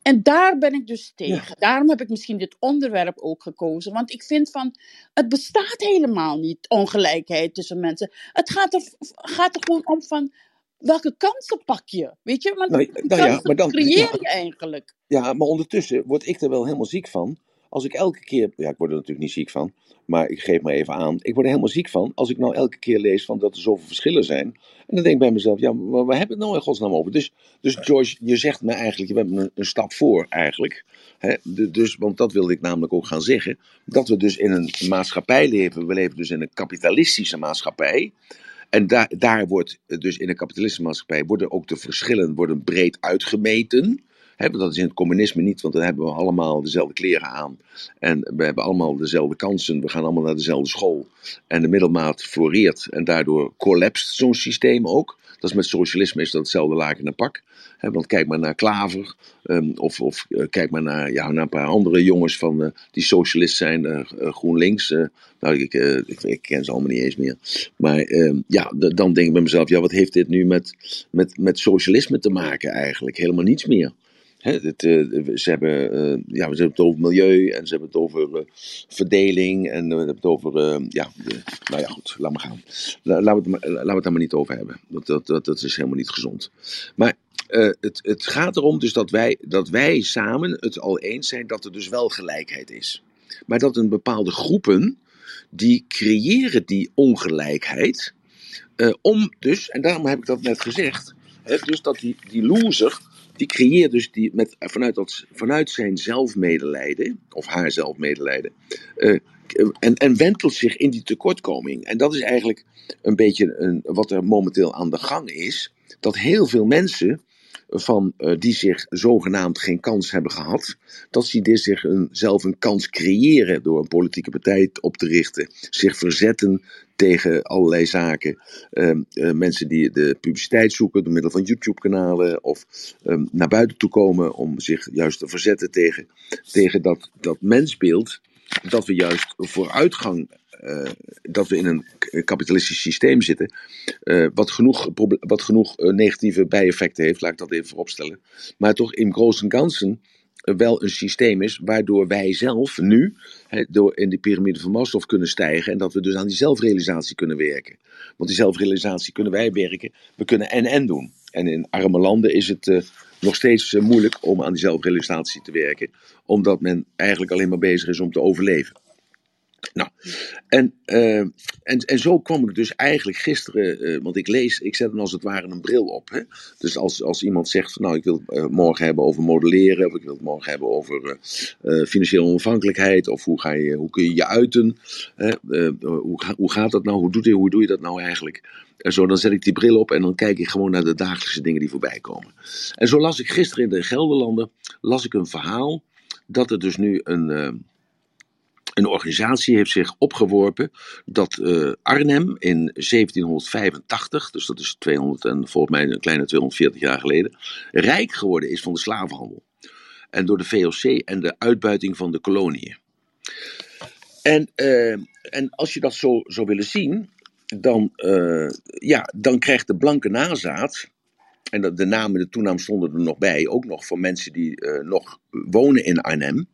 en daar ben ik dus Ja. tegen. Daarom heb ik misschien dit onderwerp ook gekozen. Want ik vind van, het bestaat helemaal niet, ongelijkheid tussen mensen. Het gaat er, gaat er gewoon om van, welke kansen pak je? Weet je, want Nou, nou ja, kansen maar dan, creëer ja, je eigenlijk. ja, maar ondertussen word ik er wel helemaal ziek van. Als ik elke keer, ja, ik word er natuurlijk niet ziek van, maar ik geef maar even aan. Ik word er helemaal ziek van als ik nou elke keer lees van dat er zoveel verschillen zijn. En dan denk ik bij mezelf, ja, maar waar hebben we het nou in godsnaam over? Dus, dus George, je zegt me eigenlijk, je bent me een, een stap voor eigenlijk. Hè? De- dus, want dat wilde ik namelijk ook gaan zeggen. Dat we dus in een maatschappij leven, we leven dus in een kapitalistische maatschappij. En daar, daar wordt dus in een kapitalistische maatschappij worden ook de verschillen worden breed uitgemeten. Want dat is in het communisme niet, want dan hebben we allemaal dezelfde kleren aan. En we hebben allemaal dezelfde kansen. We gaan allemaal naar dezelfde school. En de middelmaat floreert. En daardoor collapst zo'n systeem ook. Dat is met socialisme is dat hetzelfde laken en pak. Want kijk maar naar Klaver. ehm, of of eh, kijk maar naar, ja, naar een paar andere jongens van, eh, die socialist zijn. eh, GroenLinks. nou, ik, ik, ik ken ze allemaal niet eens meer. Maar ehm, ja, dan denk ik bij mezelf, ja, wat heeft dit nu met, met, met socialisme te maken eigenlijk? Helemaal niets meer. Hè, het, eh, ze, hebben, eh, ja, ze hebben het over milieu en ze hebben het over eh, verdeling en we hebben het over, ja, nou ja, goed, laat maar gaan. La- laten, we het, we het daar maar niet over hebben. Dat, dat, dat, dat is helemaal niet gezond. Maar het, het gaat erom dus dat wij, dat wij samen het al eens zijn dat er dus wel gelijkheid is. Maar dat een bepaalde groepen, die creëren die ongelijkheid. eh, om dus, en daarom heb ik dat net gezegd, dus dat die, die loser, die creëert dus die met, vanuit, dat, vanuit zijn zelfmedelijden, of haar zelfmedelijden, eh, en, en wentelt zich in die tekortkoming. En dat is eigenlijk een beetje een, wat er momenteel aan de gang is, dat heel veel mensen van, eh, die zich zogenaamd geen kans hebben gehad, dat ze die zich een, zelf een kans creëren door een politieke partij op te richten, zich verzetten tegen allerlei zaken. Ehm, eh, mensen die de publiciteit zoeken door middel van YouTube-kanalen of ehm, naar buiten toe komen om zich juist te verzetten tegen, tegen dat, dat mensbeeld, dat we juist vooruitgang, eh, dat we in een k- kapitalistisch systeem zitten, eh, wat genoeg, wat genoeg eh, negatieve bijeffecten heeft, laat ik dat even vooropstellen, maar toch in groot en ganzen eh, wel een systeem is waardoor wij zelf nu door in de piramide van Maslow kunnen stijgen en dat we dus aan die zelfrealisatie kunnen werken. Want die zelfrealisatie kunnen wij werken, we kunnen en-en doen. En in arme landen is het eh, nog steeds eh, moeilijk om aan die zelfrealisatie te werken, omdat men eigenlijk alleen maar bezig is om te overleven. Nou, en, eh, en, en zo kwam ik dus eigenlijk gisteren, eh, want ik lees, ik zet dan als het ware een bril op. Hè? Dus als, als iemand zegt, van, nou ik wil het eh, morgen hebben over modelleren, of ik wil het morgen hebben over eh, financiële onafhankelijkheid, of hoe, ga je, hoe kun je je uiten, hè? Hoe, hoe gaat dat nou, hoe, doet je, hoe doe je dat nou eigenlijk? En zo, dan zet ik die bril op en dan kijk ik gewoon naar de dagelijkse dingen die voorbij komen. En zo las ik gisteren in de Gelderlanden, las ik een verhaal, dat er dus nu een... een organisatie heeft zich opgeworpen dat eh, Arnhem in 1785, dus dat is 200 en volgens mij een kleine 240 jaar geleden, rijk geworden is van de slavenhandel. En door de VOC en de uitbuiting van de koloniën. En, eh, en als je dat zo zou willen zien, dan, eh, ja, dan krijgt de blanke nazaat en de, naam en de toenaam stonden er nog bij, ook nog voor mensen die nog wonen in Arnhem,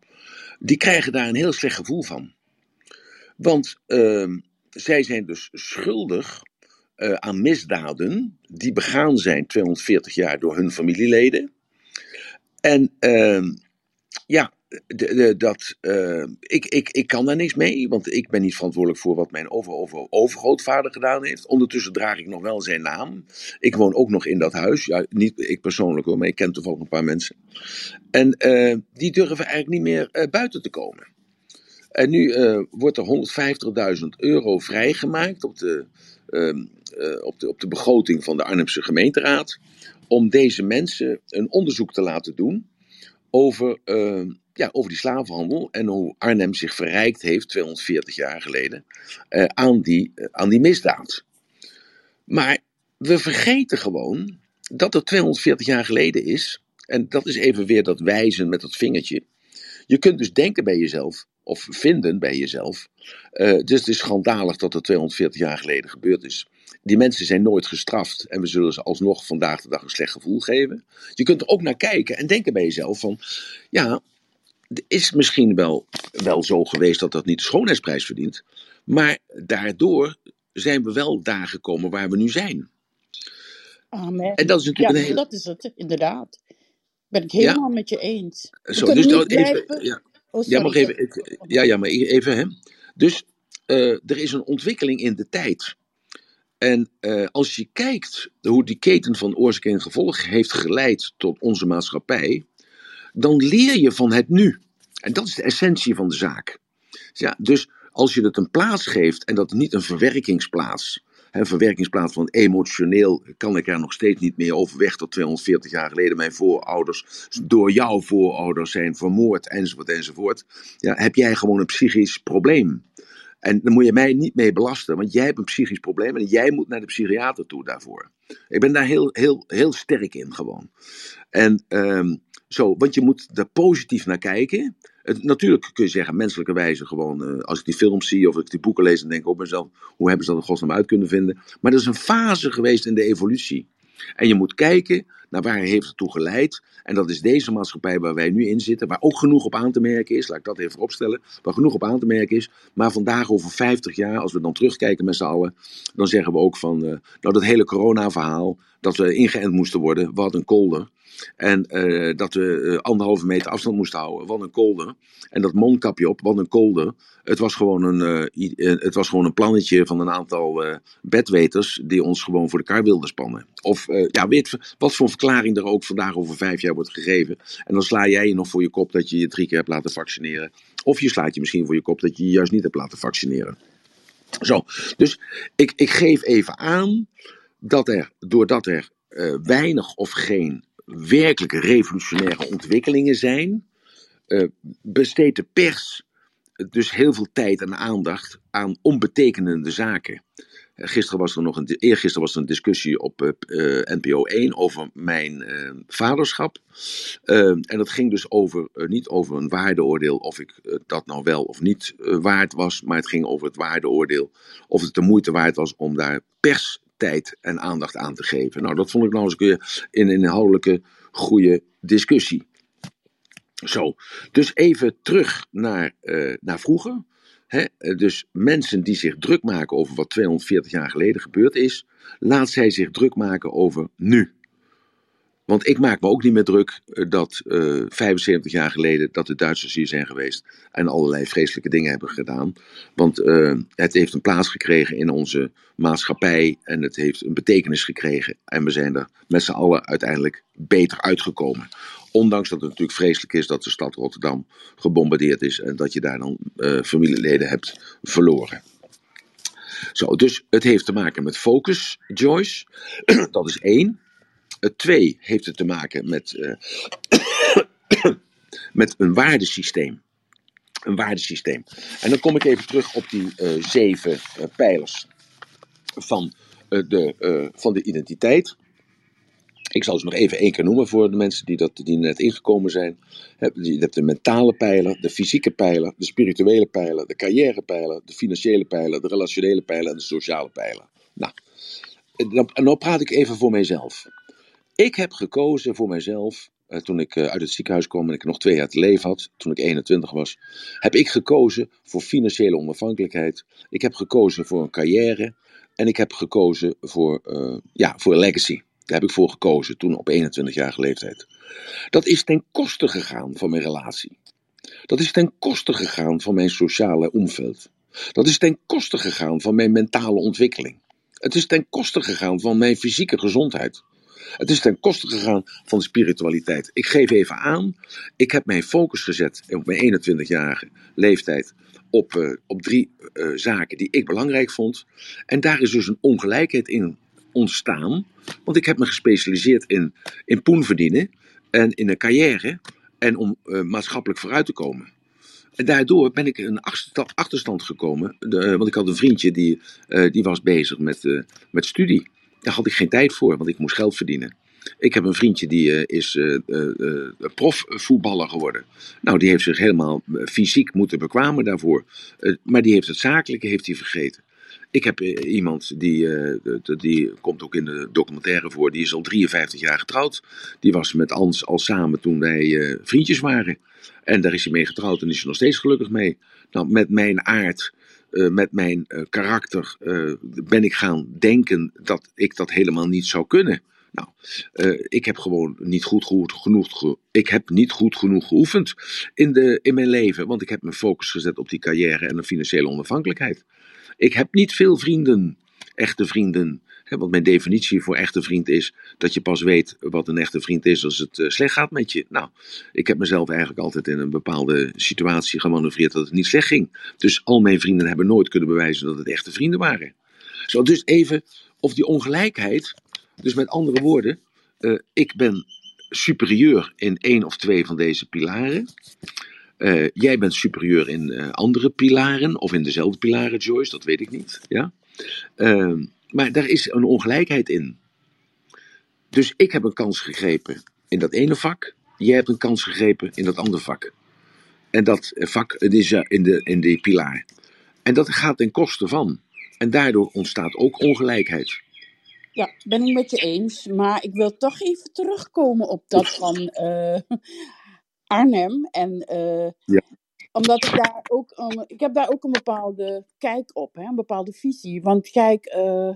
die krijgen daar een heel slecht gevoel van. Want ehm, zij zijn dus schuldig eh, aan misdaden die begaan zijn 240 jaar door hun familieleden. En ehm, ja, dat, eh, ik, ik, ik kan daar niks mee, want ik ben niet verantwoordelijk voor wat mijn over, over, overgrootvader gedaan heeft. Ondertussen draag ik nog wel zijn naam. Ik woon ook nog in dat huis. Ja, niet ik persoonlijk hoor, maar ik ken toevallig een paar mensen. En uh, die durven eigenlijk niet meer uh, buiten te komen. En nu wordt er 150.000 euro vrijgemaakt op de, ehm, op, de, op de begroting van de Arnhemse gemeenteraad. Om deze mensen een onderzoek te laten doen over ehm, ja, over die slavenhandel en hoe Arnhem zich verrijkt heeft 240 jaar geleden uh, aan, die, uh, aan die misdaad. Maar we vergeten gewoon dat het 240 jaar geleden is. En dat is even weer dat wijzen met dat vingertje. Je kunt dus denken bij jezelf, of vinden bij jezelf. Dus het is schandalig dat het 240 jaar geleden gebeurd is. Die mensen zijn nooit gestraft en we zullen ze alsnog vandaag de dag een slecht gevoel geven. Je kunt er ook naar kijken en denken bij jezelf van, ja, het is misschien wel, wel zo geweest dat dat niet de schoonheidsprijs verdient. Maar daardoor zijn we wel daar gekomen waar we nu zijn. Amen. En dat is natuurlijk ja, een hele... dat is het, inderdaad. Ben ik helemaal met je eens. We Zo, dus niet even, ja, Oh, ja, mag even, ja, ja, maar even hè. Dus eh, er is een ontwikkeling in de tijd. En eh, als je kijkt hoe die keten van oorzaak en gevolg heeft geleid tot onze maatschappij, dan leer je van het nu. En dat is de essentie van de zaak. Ja, dus als je het een plaats geeft en dat niet een verwerkingsplaats, een verwerkingsplaats van emotioneel kan ik er nog steeds niet meer over weg dat 240 jaar geleden mijn voorouders door jouw voorouders zijn vermoord enzovoort enzovoort. Ja, heb jij gewoon een psychisch probleem. En dan moet je mij niet mee belasten, want jij hebt een psychisch probleem en jij moet naar de psychiater toe daarvoor. Ik ben daar heel, heel, heel sterk in gewoon. En ehm, zo, want je moet er positief naar kijken. Natuurlijk kun je zeggen, menselijke wijze gewoon, eh, als ik die films zie of ik die boeken lees, dan denk ik op mezelf, hoe hebben ze dat in godsnaam uit kunnen vinden? Maar dat is een fase geweest in de evolutie. En je moet kijken naar waar heeft het toe geleid. En dat is deze maatschappij waar wij nu in zitten, waar ook genoeg op aan te merken is, laat ik dat even opstellen, waar genoeg op aan te merken is. Maar vandaag over 50 jaar, als we dan terugkijken met z'n allen, dan zeggen we ook van, eh, nou dat hele corona-verhaal, dat we ingeënt moesten worden, wat een kolder. En eh, dat we eh, anderhalve meter afstand moesten houden, wat een kolder. En dat mondkapje op, wat een kolder. Het was gewoon een, eh, het was gewoon een plannetje van een aantal bedweters die ons gewoon voor de wilden spannen. Of ja, weet wat voor verklaring er ook vandaag over vijf jaar wordt gegeven. En dan sla jij je nog voor je kop dat je je drie keer hebt laten vaccineren. Of je slaat je misschien voor je kop dat je je juist niet hebt laten vaccineren. Zo, dus ik, ik geef even aan dat er, doordat er weinig of geen werkelijk revolutionaire ontwikkelingen zijn, eh, besteedt de pers dus heel veel tijd en aandacht aan onbetekenende zaken. Eh, Gisteren was er nog een, eergisteren was er een discussie op eh, eh, NPO 1 over mijn eh, vaderschap. Eh, en dat ging dus over, eh, niet over een waardeoordeel of ik eh, dat nou wel of niet eh, waard was, maar het ging over het waardeoordeel of het de moeite waard was om daar perstijd en aandacht aan te geven. Nou, dat vond ik nou eens een keer een inhoudelijke goede discussie. Zo, dus even terug naar, eh, naar vroeger. Dus mensen die zich druk maken over wat 240 jaar geleden gebeurd is, laat zij zich druk maken over nu. Want ik maak me ook niet meer druk eh, dat eh 75 jaar geleden dat de Duitsers hier zijn geweest en allerlei vreselijke dingen hebben gedaan. Want eh, het heeft een plaats gekregen in onze maatschappij en het heeft een betekenis gekregen. En we zijn er met z'n allen uiteindelijk beter uitgekomen. Ondanks dat het natuurlijk vreselijk is dat de stad Rotterdam gebombardeerd is en dat je daar dan familieleden hebt verloren. Zo, dus het heeft te maken met focus, Joyce. dat is één. Het twee heeft het te maken met, eh, met een waardesysteem. Een waardesysteem. En dan kom ik even terug op die eh, zeven eh, pijlers van, eh, de, eh, van de identiteit. Ik zal ze nog even één keer noemen voor de mensen die, dat, die net ingekomen zijn. Je hebt de mentale pijler, de fysieke pijler, de spirituele pijler, de carrièrepijler, de financiële pijler, de relationele pijler en de sociale pijler. Nou, en dan praat ik even voor mijzelf. Ik heb gekozen voor mijzelf, eh, toen ik eh, uit het ziekenhuis kwam en ik nog twee jaar te leven had, toen ik 21 was, heb ik gekozen voor financiële onafhankelijkheid. Ik heb gekozen voor een carrière en ik heb gekozen voor, uh, ja, voor legacy. Daar heb ik voor gekozen toen op 21-jarige leeftijd. Dat is ten koste gegaan van mijn relatie. Dat is ten koste gegaan van mijn sociale omveld. Dat is ten koste gegaan van mijn mentale ontwikkeling. Het is ten koste gegaan van mijn fysieke gezondheid. Het is ten koste gegaan van de spiritualiteit. Ik geef even aan, ik heb mijn focus gezet op mijn 21-jarige leeftijd op, uh, op drie uh, zaken die ik belangrijk vond. En daar is dus een ongelijkheid in ontstaan. Want ik heb me gespecialiseerd in, in poen verdienen en in een carrière en om uh, maatschappelijk vooruit te komen. En daardoor ben ik een achterstand gekomen. De, want ik had een vriendje die, die was bezig met, met studie. Daar had ik geen tijd voor, want ik moest geld verdienen. Ik heb een vriendje die uh, is profvoetballer geworden. Nou, die heeft zich helemaal fysiek moeten bekwamen daarvoor. maar die heeft het zakelijke heeft hij vergeten. Ik heb iemand die, die komt ook in de documentaire voor, die is al 53 jaar getrouwd. Die was met Ans al samen toen wij vriendjes waren. En daar is hij mee getrouwd en is hij nog steeds gelukkig mee. Nou, met mijn aard, uh, met mijn uh, karakter, uh, ben ik gaan denken dat ik dat helemaal niet zou kunnen. Nou, ik heb gewoon niet goed, genoeg, ge ik heb niet goed genoeg geoefend in, de, in mijn leven, want ik heb mijn focus gezet op die carrière en de financiële onafhankelijkheid. Ik heb niet veel vrienden, echte vrienden. Want mijn definitie voor echte vriend is dat je pas weet wat een echte vriend is als het uh, slecht gaat met je. Nou, ik heb mezelf eigenlijk altijd in een bepaalde situatie gemanoeuvreerd dat het niet slecht ging. Dus al mijn vrienden hebben nooit kunnen bewijzen dat het echte vrienden waren. Zo, dus even of die ongelijkheid, dus met andere woorden, uh, ik ben superieur in één of twee van deze pilaren. Uh, jij bent superieur in andere pilaren, of in dezelfde pilaren, Joyce, dat weet ik niet. Ja? Uh, maar daar is een ongelijkheid in. Dus ik heb een kans gegrepen in dat ene vak, jij hebt een kans gegrepen in dat andere vak. En dat vak is in, de, in die pilaar. En dat gaat ten koste van. En daardoor ontstaat ook ongelijkheid. Ja, ben ik met je eens. Maar ik wil toch even terugkomen op dat van uh, Arnhem. En uh, ja. Omdat ik daar ook, um, ik heb daar ook een bepaalde kijk op, hè, een bepaalde visie. Want kijk, uh,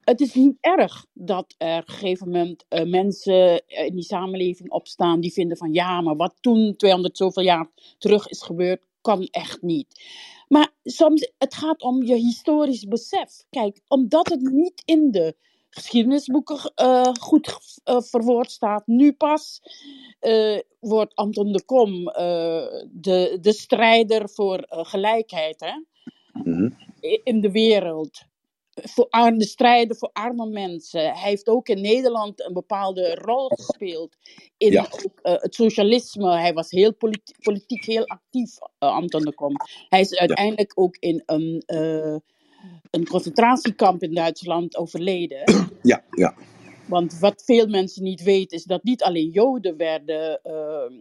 het is niet erg dat er op een gegeven moment uh, mensen in die samenleving opstaan die vinden van ja, maar wat toen 200 zoveel jaar terug is gebeurd, kan echt niet. Maar soms, het gaat om je historisch besef. Kijk, omdat het niet in de geschiedenisboeken uh, goed uh, verwoord staat, nu pas wordt Anton de Kom de, de strijder voor gelijkheid hè? Mm -hmm. in de wereld voor de strijden voor arme mensen. Hij heeft ook in Nederland een bepaalde rol gespeeld in ja. het socialisme. Hij was heel politi politiek heel actief, Anton de Kom. Hij is uiteindelijk ja. ook in een, een concentratiekamp in Duitsland overleden. Ja, ja. Want wat veel mensen niet weten is dat niet alleen Joden werden ehm,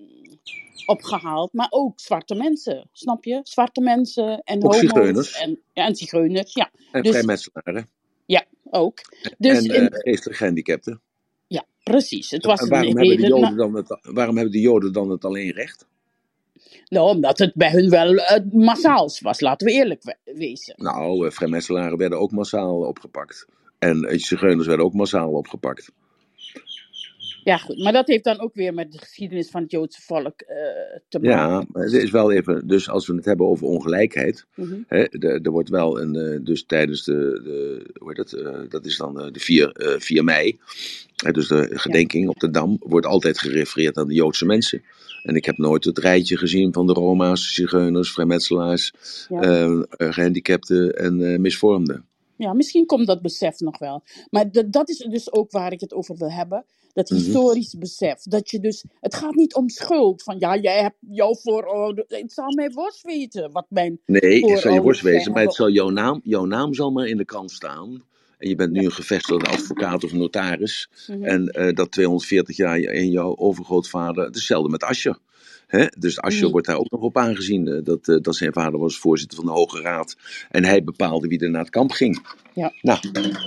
opgehaald, maar ook zwarte mensen. Snap je? Zwarte mensen en ook homo's. zigeuners. En, ja, en zigeuners, ja. En Dus- vrijmetselaren. Ja, ook. Dus en in- geestelijk gehandicapten. ja, precies. Het was En waarom een hebben, de reden- Joden dan het, waarom hebben de Joden dan het alleen recht? Nou, omdat het bij hun wel uh, massaals was, laten we eerlijk we- wezen. Nou, eh, vrijmetselaren werden ook massaal opgepakt. En eh, zigeuners werden ook massaal opgepakt. Ja, goed. Maar dat heeft dan ook weer met de geschiedenis van het Joodse volk eh, te maken. Ja, het is wel even, dus als we het hebben over ongelijkheid, Mhm. hè, er wordt wel een, eh, dus tijdens de, de hoe heet dat, eh, dat is dan de 4, eh, 4 mei, hè, dus de gedenking op de Dam, wordt altijd gerefereerd aan de Joodse mensen. En ik heb nooit het rijtje gezien van de Roma's, zigeuners, vrijmetselaars, Ja. eh, eh, gehandicapten en misvormden. Ja, misschien komt dat besef nog wel. Maar dat- dat is dus ook waar ik het over wil hebben. Dat Mhm. historisch besef. Dat je dus, het gaat niet om schuld. Van ja, jij hebt jouw voorouders. Het zal mij worst weten wat mijn Nee, het zal je worst wezen, zijn maar het zal jouw naam, jouw naam zal maar in de krant staan. en je bent nu een gevestigde advocaat of notaris, Mhm. en eh, dat 240 jaar in jouw overgrootvader, hetzelfde met Ascher. Hè? Dus Ascher Mhm. wordt daar ook nog op aangezien eh, dat, eh, dat zijn vader was voorzitter van de Hoge Raad en hij bepaalde wie er naar het kamp ging. Ja. Nou,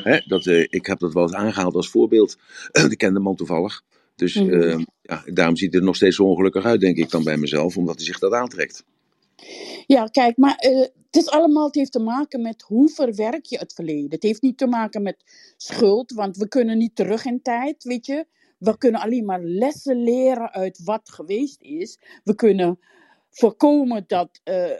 hè, dat, eh, ik heb dat wel eens aangehaald als voorbeeld. ik ken de man toevallig. Dus Mhm. eh, ja, daarom ziet hij er nog steeds zo ongelukkig uit, denk ik dan bij mezelf, omdat hij zich dat aantrekt. Ja, kijk, maar eh, het is allemaal, het heeft te maken met hoe verwerk je het verleden. Het heeft niet te maken met schuld, want we kunnen niet terug in tijd, weet je. We kunnen alleen maar lessen leren uit wat geweest is. We kunnen voorkomen dat, eh,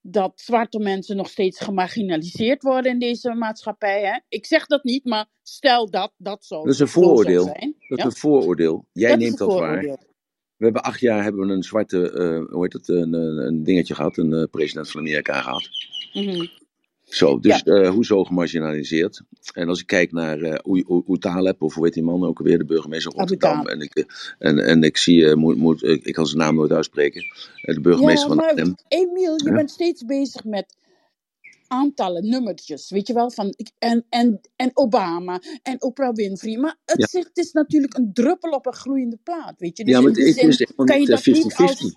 dat zwarte mensen nog steeds gemarginaliseerd worden in deze maatschappij. Hè? Ik zeg dat niet, maar stel dat dat zou, Dat is een zo vooroordeel. zijn. Dat ja? is een vooroordeel. Jij Dat neemt dat waar. We hebben acht jaar hebben we een zwarte, eh, hoe heet het, een, een, dingetje gehad, een eh, president van Amerika gehad. Mhm. Zo, dus eh, hoezo gemarginaliseerd? En als ik kijk naar eh U- U- U Taleb, of hoe heet die man ook alweer, de burgemeester van Rotterdam. En ik, eh, en, en ik zie, eh, moet, moet, ik ik kan zijn naam nooit uitspreken, eh, de burgemeester Ja, van maar Arnhem. Emiel, je Ja. bent steeds bezig met aantallen, nummertjes, weet je wel, van ik- en, en, en Obama en Oprah Winfrey. Maar het, Ja. het is natuurlijk een druppel op een gloeiende plaat, weet je. Dus Ja, maar in het is zin kan je dat eh, niet als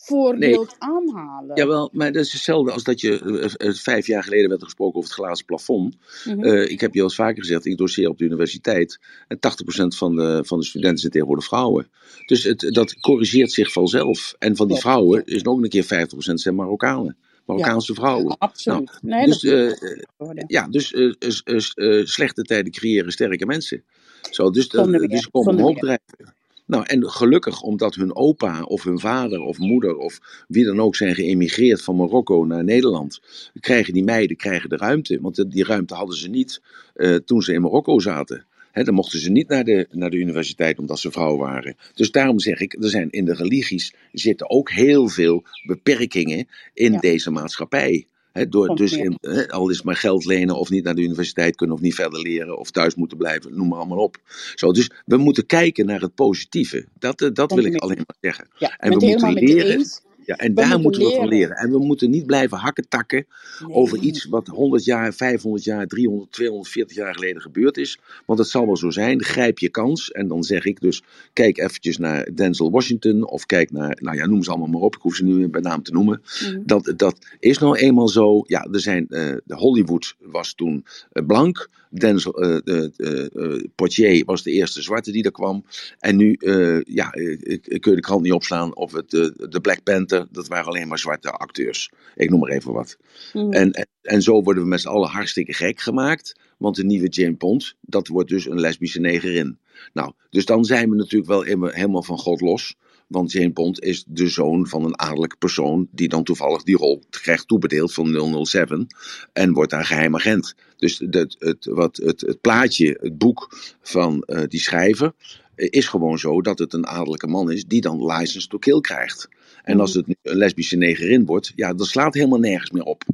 50-50. tegenvoorbeeld aanhalen. Jawel, maar dat is hetzelfde als dat je eh, eh, vijf jaar geleden werd er gesproken over het glazen plafond. Mhm. Eh, ik heb je al eens vaker gezegd, ik doseer op de universiteit. En 80% van de, van de studenten zijn tegenwoordig vrouwen. Dus het, dat corrigeert zich vanzelf. En van die vrouwen is nog een keer 50% zijn Marokkanen. Marokkaanse vrouwen. Absoluut. nee, Dus, eh, worden. ja, dus eh, eh, eh, eh, slechte tijden creëren sterke mensen. Zo, dus, dus komen omhoog drijven. Nou, en gelukkig omdat hun opa of hun vader of moeder of wie dan ook zijn geëmigreerd van Marokko naar Nederland, krijgen die meiden krijgen de ruimte. Want die ruimte hadden ze niet eh, toen ze in Marokko zaten. Dan mochten ze niet naar de, naar de universiteit omdat ze vrouw waren. Dus daarom zeg ik, er zijn in de religies zitten ook heel veel beperkingen in Ja. deze maatschappij. Door, dus in, al is maar geld lenen of niet naar de universiteit kunnen of niet verder leren of thuis moeten blijven, noem maar allemaal op. Zo, dus we moeten kijken naar het positieve. Dat, eh, dat wil ik alleen maar zeggen. Ja, En we moeten leren. Ja, en We daar moeten moeten we van leren. En we moeten niet blijven hakken takken Nee. over iets wat 100 jaar, 500 jaar, 300, 240 jaar geleden gebeurd is. Want het zal wel zo zijn. Grijp je kans. En dan zeg ik dus, kijk eventjes naar Denzel Washington. Of kijk naar, nou ja, noem ze allemaal maar op. Ik hoef ze nu bij naam te noemen. Mhm. Dat, dat is nou eenmaal zo. Ja, er zijn, eh, de Hollywood was toen eh, blank. Denzel, eh, eh, eh, Poitier was de eerste zwarte die er kwam. En nu, eh, ja, ik, ik kun je de krant niet opslaan. Of het, de Black Panther, dat waren alleen maar zwarte acteurs. Ik noem maar even wat. Mhm. En, en, en zo worden we met z'n allen hartstikke gek gemaakt. Want de nieuwe Jane Bond, dat wordt dus een lesbische negerin. Nou, dus dan zijn we natuurlijk wel helemaal van God los. Want Jane Bond is de zoon van een adellijke persoon. die dan toevallig die rol krijgt toebedeeld van 007. En wordt daar geheim agent. Dus het, het, wat, het, het plaatje, het boek van eh, die schrijver. eh, is gewoon zo dat het een adellijke man is. die dan license to kill krijgt. En als het een lesbische negerin wordt. ja, dat slaat helemaal nergens meer op.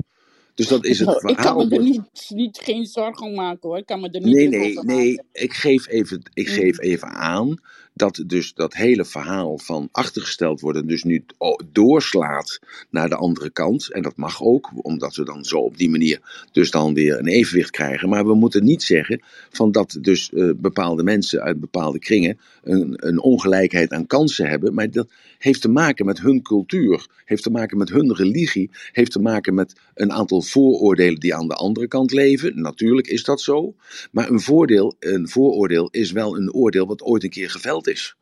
Dus dat is het Nou, ik kan verhaal. me er niet, niet, geen zorgen om maken hoor. Ik kan me er niet Nee, nee, nee. Ik geef even, ik Mm. geef even aan dat dus dat hele verhaal van achtergesteld worden, dus nu doorslaat naar de andere kant. En dat mag ook, omdat we dan zo op die manier dus dan weer een evenwicht krijgen. Maar we moeten niet zeggen van dat dus eh, bepaalde mensen uit bepaalde kringen een, een ongelijkheid aan kansen hebben. Maar dat heeft te maken met hun cultuur, heeft te maken met hun religie, heeft te maken met een aantal vooroordelen die aan de andere kant leven. Natuurlijk is dat zo. Maar een, voordeel, een vooroordeel is wel een oordeel wat ooit een keer geveld is.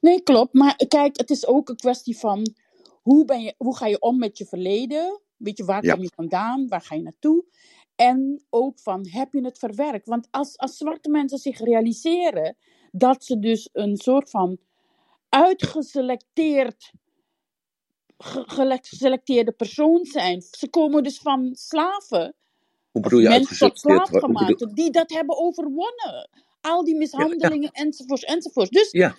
Nee, klopt. Maar kijk, het is ook een kwestie van hoe, ben je, hoe ga je om met je verleden? Weet je, waar Ja. kom je vandaan? Waar ga je naartoe? En ook van, heb je het verwerkt? Want als, als zwarte mensen zich realiseren dat ze dus een soort van uitgeselecteerd geselecteerde persoon zijn. Ze komen dus van slaven, Hoe bedoel je mensen tot bedoel- slaafgemaakten, die dat hebben overwonnen. Al die mishandelingen enzovoorts enzovoorts. Dus Ja,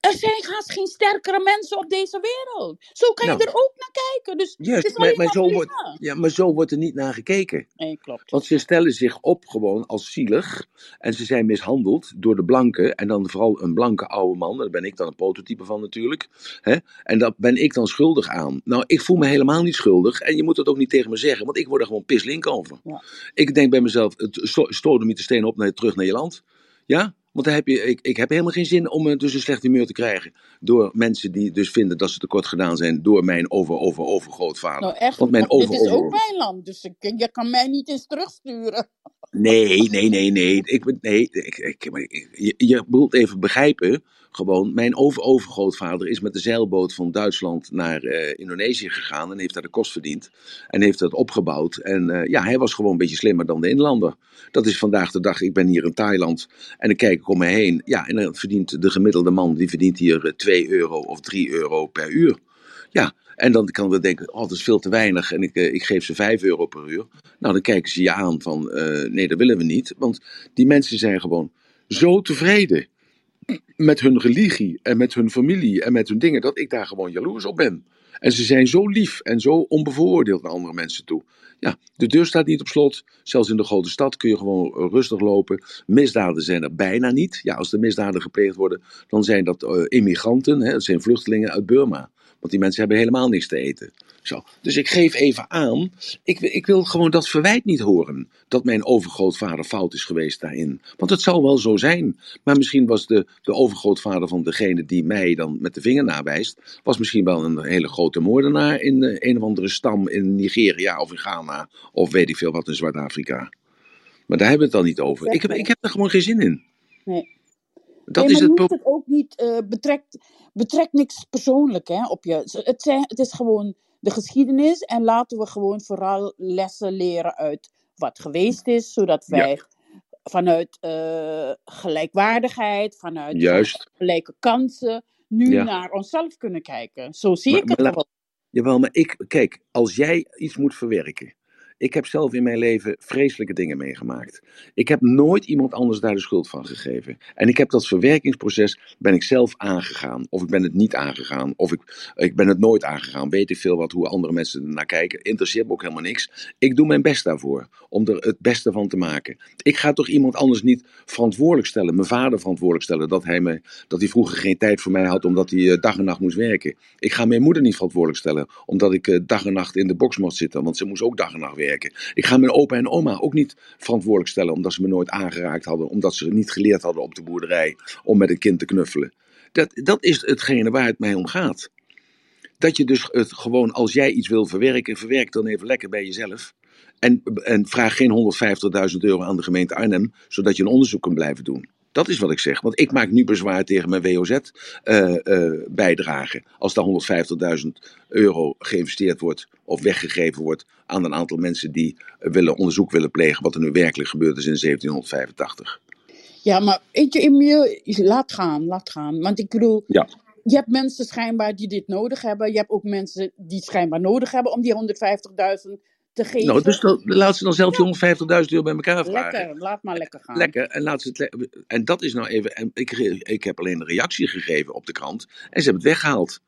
Er zijn haast geen sterkere mensen op deze wereld. Zo kan je Nou. er ook naar kijken. Dus het Juist, is maar, alleen maar, maar zo wordt, prima. ja, maar zo wordt er niet naar gekeken. Nee, klopt. Want ze stellen zich op gewoon als zielig. En ze zijn mishandeld door de blanken. En dan vooral een blanke oude man. Daar ben ik dan een prototype van natuurlijk. Hè? En daar ben ik dan schuldig aan. Nou, ik voel me helemaal niet schuldig. En je moet dat ook niet tegen me zeggen. Want ik word er gewoon pislink over. Ja. Ik denk bij mezelf, het sto- stoot niet de steen op naar, terug naar je land. Ja? Want dan heb je, ik, ik heb helemaal geen zin om eh, dus een slecht humeur te krijgen. Door mensen die dus vinden dat ze tekort gedaan zijn door mijn over, over, overgrootvader. Nou echt, Want mijn want dit over, is over, ook mijn land. Dus ik, je kan mij niet eens terugsturen. Nee, nee, nee, nee. Ik, nee ik, ik, maar ik- je, je bedoelt even begrijpen. Gewoon, mijn over-overgrootvader is met de zeilboot van Duitsland naar eh, Indonesië gegaan. En heeft daar de kost verdiend. En heeft dat opgebouwd. En eh, ja, hij was gewoon een beetje slimmer dan de inlander. Dat is vandaag de dag. Ik ben hier in Thailand. En dan kijk ik om me heen. Ja, en dan verdient de gemiddelde man. Die verdient hier eh, 2 euro of 3 euro per uur. Ja, en dan kan we denken, oh, dat is veel te weinig en ik, eh, ik geef ze 5 euro per uur. Nou, dan kijken ze je aan van, eh, nee, dat willen we niet. Want die mensen zijn gewoon zo tevreden met hun religie en met hun familie en met hun dingen, dat ik daar gewoon jaloers op ben. En ze zijn zo lief en zo onbevooroordeeld naar andere mensen toe. Ja, de deur staat niet op slot. Zelfs in de grote stad kun je gewoon rustig lopen. Misdaden zijn er bijna niet. Ja, als er misdaden gepleegd worden, dan zijn dat eh, immigranten. Hè, dat zijn vluchtelingen uit Burma. Want die mensen hebben helemaal niks te eten. Zo. Dus ik geef even aan, ik, ik wil gewoon dat verwijt niet horen. Dat mijn overgrootvader fout is geweest daarin. Want het zal wel zo zijn. Maar misschien was de, de overgrootvader van degene die mij dan met de vinger nawijst. Was misschien wel een hele grote moordenaar in eh, een of andere stam in Nigeria of in Ghana. Of weet ik veel wat in Zwart-Afrika. Maar daar hebben we het dan niet over. Ik heb, ik heb er gewoon geen zin in. Nee. Dat nee, is het het ook niet, eh betrekt, betrekt niks persoonlijk hè, op je. Het, zijn, het is gewoon de geschiedenis en laten we gewoon vooral lessen leren uit wat geweest is, zodat Ja. wij vanuit eh, gelijkwaardigheid, vanuit Juist. gelijke kansen, nu Ja. naar onszelf kunnen kijken. Zo zie Maar, ik het gewoon. Jawel, maar ik, kijk, als jij iets moet verwerken. Ik heb zelf in mijn leven vreselijke dingen meegemaakt. Ik heb nooit iemand anders daar de schuld van gegeven. En ik heb dat verwerkingsproces, ben ik zelf aangegaan. Of ik ben het niet aangegaan. Of ik, ik ben het nooit aangegaan. Weet ik veel wat, hoe andere mensen er naar kijken. Interesseert me ook helemaal niks. Ik doe mijn best daarvoor. Om er het beste van te maken. Ik ga toch iemand anders niet verantwoordelijk stellen. Mijn vader verantwoordelijk stellen. Dat hij, me, dat hij vroeger geen tijd voor mij had omdat hij eh, dag en nacht moest werken. Ik ga mijn moeder niet verantwoordelijk stellen. Omdat ik eh, dag en nacht in de box moest zitten. Want ze moest ook dag en nacht werken. Ik ga mijn opa en oma ook niet verantwoordelijk stellen. Omdat ze me nooit aangeraakt hadden. Omdat ze niet geleerd hadden op de boerderij. Om met een kind te knuffelen. Dat, dat is hetgene waar het mij om gaat. Dat je dus het gewoon, als jij iets wil verwerken, verwerk dan even lekker bij jezelf. En, en vraag geen 150.000 euro aan de gemeente Arnhem, zodat je een onderzoek kunt blijven doen. Dat is wat ik zeg. Want ik maak nu bezwaar tegen mijn WOZ-bijdrage. als daar 150.000 euro geïnvesteerd wordt of weggegeven wordt aan een aantal mensen die eh, willen onderzoek willen plegen wat er nu werkelijk gebeurd is in 1785. Ja, maar weet je, Emiel, laat gaan, laat gaan. Want ik bedoel, Ja. je hebt mensen schijnbaar die dit nodig hebben. Je hebt ook mensen die schijnbaar nodig hebben om die 150.000 te geven. Nou, dus dan, laat ze dan zelf die 150.000 euro bij elkaar vragen. Lekker, laat maar lekker gaan. Lekker. En, laat ze het en dat is nou even. En ik, ik heb alleen een reactie gegeven op de krant. En ze hebben het weggehaald.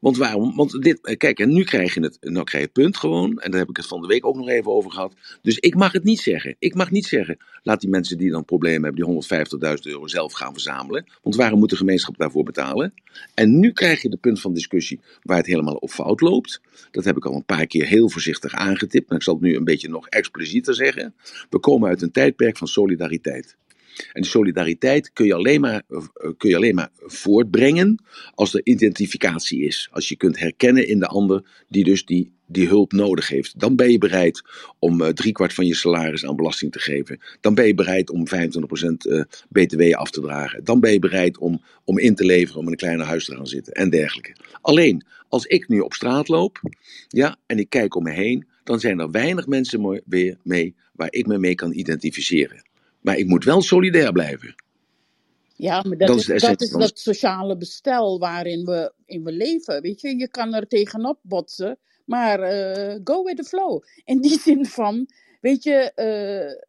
Want waarom? Want dit, eh, kijk, en nu krijg je het, nou krijg je het punt gewoon. En daar heb ik het van de week ook nog even over gehad. Dus ik mag het niet zeggen. Ik mag niet zeggen. Laat die mensen die dan problemen hebben, die 150.000 euro zelf gaan verzamelen. Want waarom moet de gemeenschap daarvoor betalen? En nu krijg je de punt van discussie waar het helemaal op fout loopt. Dat heb ik al een paar keer heel voorzichtig aangetipt. Maar ik zal het nu een beetje nog explicieter zeggen. We komen uit een tijdperk van solidariteit. En die solidariteit kun je, alleen maar, eh, kun je alleen maar voortbrengen als er identificatie is. Als je kunt herkennen in de ander die dus die, die hulp nodig heeft. Dan ben je bereid om eh, driekwart van je salaris aan belasting te geven. Dan ben je bereid om 25% eh, btw af te dragen. Dan ben je bereid om, om in te leveren, om in een kleiner huis te gaan zitten en dergelijke. Alleen, als ik nu op straat loop ja, en ik kijk om me heen, dan zijn er weinig mensen weer mee waar ik me mee kan identificeren. Maar ik moet wel solidair blijven. Ja, maar dat, Dat is, dat is dat sociale bestel waarin we, in we leven. Weet je, je kan er tegenop botsen, maar eh, go with the flow. In die zin van, weet je, eh,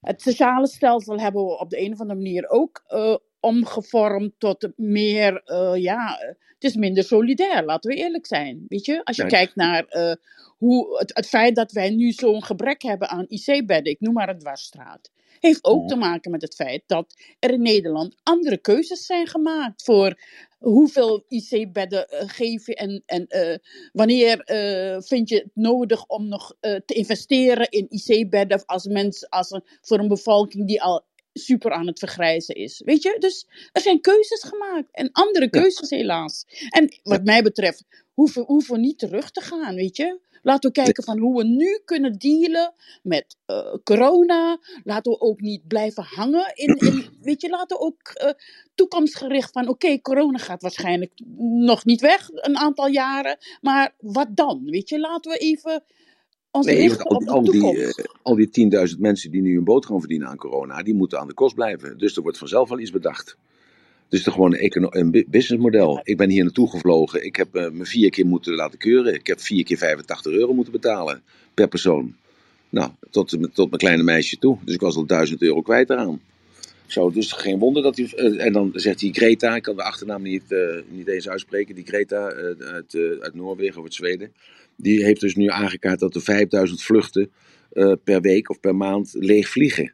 het sociale stelsel hebben we op de een of andere manier ook eh, omgevormd tot meer, ja, het is minder solidair, laten we eerlijk zijn. Weet je, als je Ja. kijkt naar hoe het, het feit dat wij nu zo'n gebrek hebben aan IC-bedden, ik noem maar een dwarsstraat, heeft ook Mhm. te maken met het feit dat er in Nederland andere keuzes zijn gemaakt voor hoeveel IC-bedden eh, geef je en, en eh, wanneer eh, vind je het nodig om nog te investeren in IC-bedden als mens, als een, voor een bevolking die al super aan het vergrijzen is. Weet je, dus er zijn keuzes gemaakt en andere Ja. keuzes helaas. En wat mij betreft hoeven, hoeven we niet terug te gaan, weet je. Laten we kijken van hoe we nu kunnen dealen met eh, corona. Laten we ook niet blijven hangen in, in weet je, laten we ook eh, toekomstgericht van oké, corona gaat waarschijnlijk nog niet weg een aantal jaren, maar wat dan? Weet je, laten we even ons Nee, richten al, op de al die, eh, al die 10.000 mensen die nu een boterham verdienen aan corona, die moeten aan de kost blijven. Dus er wordt vanzelf wel iets bedacht. Dus het is gewoon een, een bu- businessmodel. Ik ben hier naartoe gevlogen. Ik heb eh, me vier keer moeten laten keuren. Ik heb vier keer 85 euro moeten betalen per persoon. Nou, tot, tot mijn kleine meisje toe. Dus ik was al 1000 euro kwijt eraan. Zo, dus geen wonder dat hij. eh, en dan zegt hij Greta, ik kan de achternaam niet, eh, niet eens uitspreken. Die Greta eh, uit, eh, uit Noorwegen of uit Zweden. Die heeft dus nu aangekaart dat er 5000 vluchten eh, per week of per maand leeg vliegen.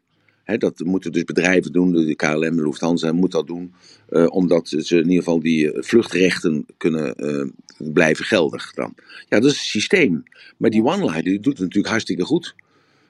Dat moeten dus bedrijven doen, de KLM, de Lufthansa moet dat doen. eh, omdat ze in ieder geval die eh, vluchtrechten kunnen eh, blijven geldig dan. Ja, dat is het systeem. Maar die one-liner die doet het natuurlijk hartstikke goed.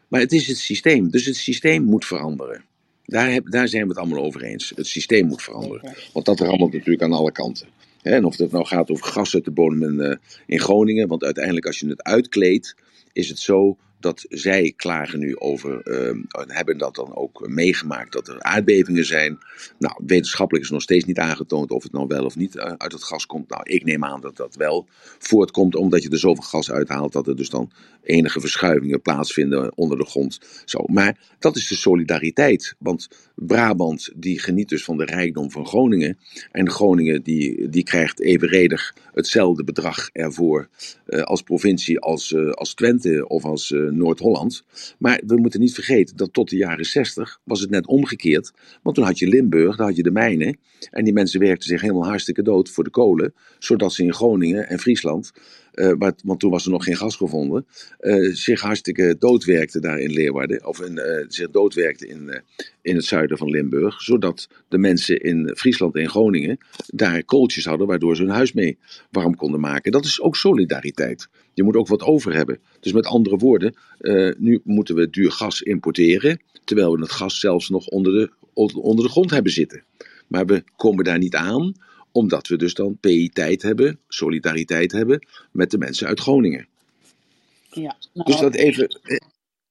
Maar het is het systeem. Dus het systeem moet veranderen. Daar, heb, daar zijn we het allemaal over eens. Het systeem moet veranderen. Want dat rammelt natuurlijk aan alle kanten. En of het nou gaat over gas uit de bodem in, in Groningen. Want uiteindelijk als je het uitkleedt, is het zo dat zij klagen nu over, eh, hebben dat dan ook meegemaakt, dat er aardbevingen zijn. Nou, wetenschappelijk is nog steeds niet aangetoond of het nou wel of niet eh, uit het gas komt. Nou, ik neem aan dat dat wel voortkomt, omdat je er zoveel gas uithaalt dat er dus dan enige verschuivingen plaatsvinden onder de grond. Zo. Maar dat is de solidariteit. Want Brabant die geniet dus van de rijkdom van Groningen. En Groningen die, die krijgt evenredig hetzelfde bedrag ervoor eh, als provincie als, eh, als Twente of als Noord-Holland. Maar we moeten niet vergeten dat tot de jaren 60 was het net omgekeerd. Want toen had je Limburg, daar had je de mijnen. En die mensen werkten zich helemaal hartstikke dood voor de kolen. Zodat ze in Groningen en Friesland, eh, want toen was er nog geen gas gevonden, eh, zich hartstikke doodwerkten daar in Leeuwarden. Of eh, zich doodwerkten in, in het zuiden van Limburg. Zodat de mensen in Friesland en Groningen daar kooltjes hadden waardoor ze hun huis mee warm konden maken. Dat is ook solidariteit. Je moet ook wat over hebben. Dus met andere woorden, nu moeten we duur gas importeren. Terwijl we het gas zelfs nog onder de, onder de grond hebben zitten. Maar we komen daar niet aan, omdat we dus dan PI-tijd hebben, solidariteit hebben met de mensen uit Groningen. Ja, nou, Dus dat even. eh,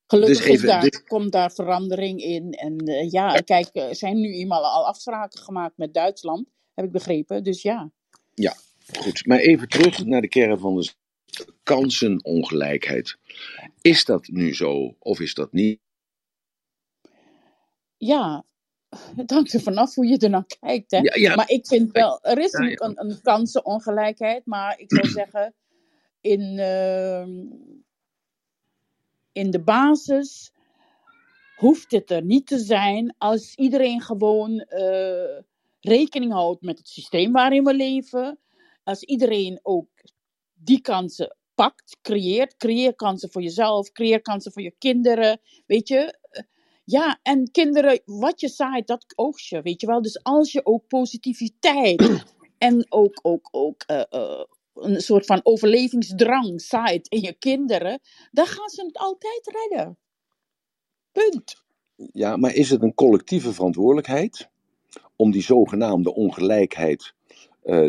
Gelukkig Dus is even- daar, dus- komt daar verandering in. En eh, ja, kijk, er zijn nu eenmaal al afspraken gemaakt met Duitsland, heb ik begrepen. Dus ja. Goed, maar even terug naar de kern van de kansenongelijkheid. Is dat nu zo of is dat niet? Ja, het hangt er vanaf hoe je er naar kijkt. Hè? Ja, ja. Maar ik vind wel, er is Ja, een, een, een kansenongelijkheid, maar ik zou zeggen, in, ehm, in de basis hoeft het er niet te zijn als iedereen gewoon eh, rekening houdt met het systeem waarin we leven. Als iedereen ook die kansen pakt, creëert. Creëer kansen voor jezelf, creëer kansen voor je kinderen. Weet je, ja, en kinderen, wat je zaait, dat oogst je, weet je wel. Dus als je ook positiviteit en ook, ook, ook eh, eh, een soort van overlevingsdrang zaait in je kinderen, dan gaan ze het altijd redden. Punt. Ja, maar is het een collectieve verantwoordelijkheid om die zogenaamde ongelijkheid eh,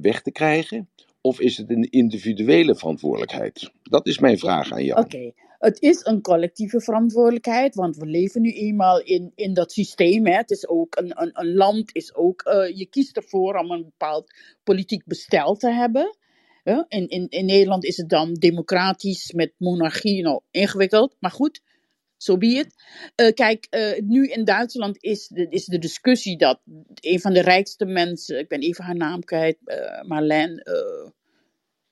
weg te krijgen? Of is het een individuele verantwoordelijkheid? Dat is mijn vraag aan jou. Oké, het is een collectieve verantwoordelijkheid, want we leven nu eenmaal in, in dat systeem. Hè. Het is ook een, een, een land, is ook, eh, je kiest ervoor om een bepaald politiek bestel te hebben. In, in, in Nederland is het dan democratisch met monarchie, nou ingewikkeld, maar goed, zo so be. Eh, kijk, eh, nu in Duitsland is de, is de discussie dat een van de rijkste mensen, ik ben even haar naam kwijt, Marlijn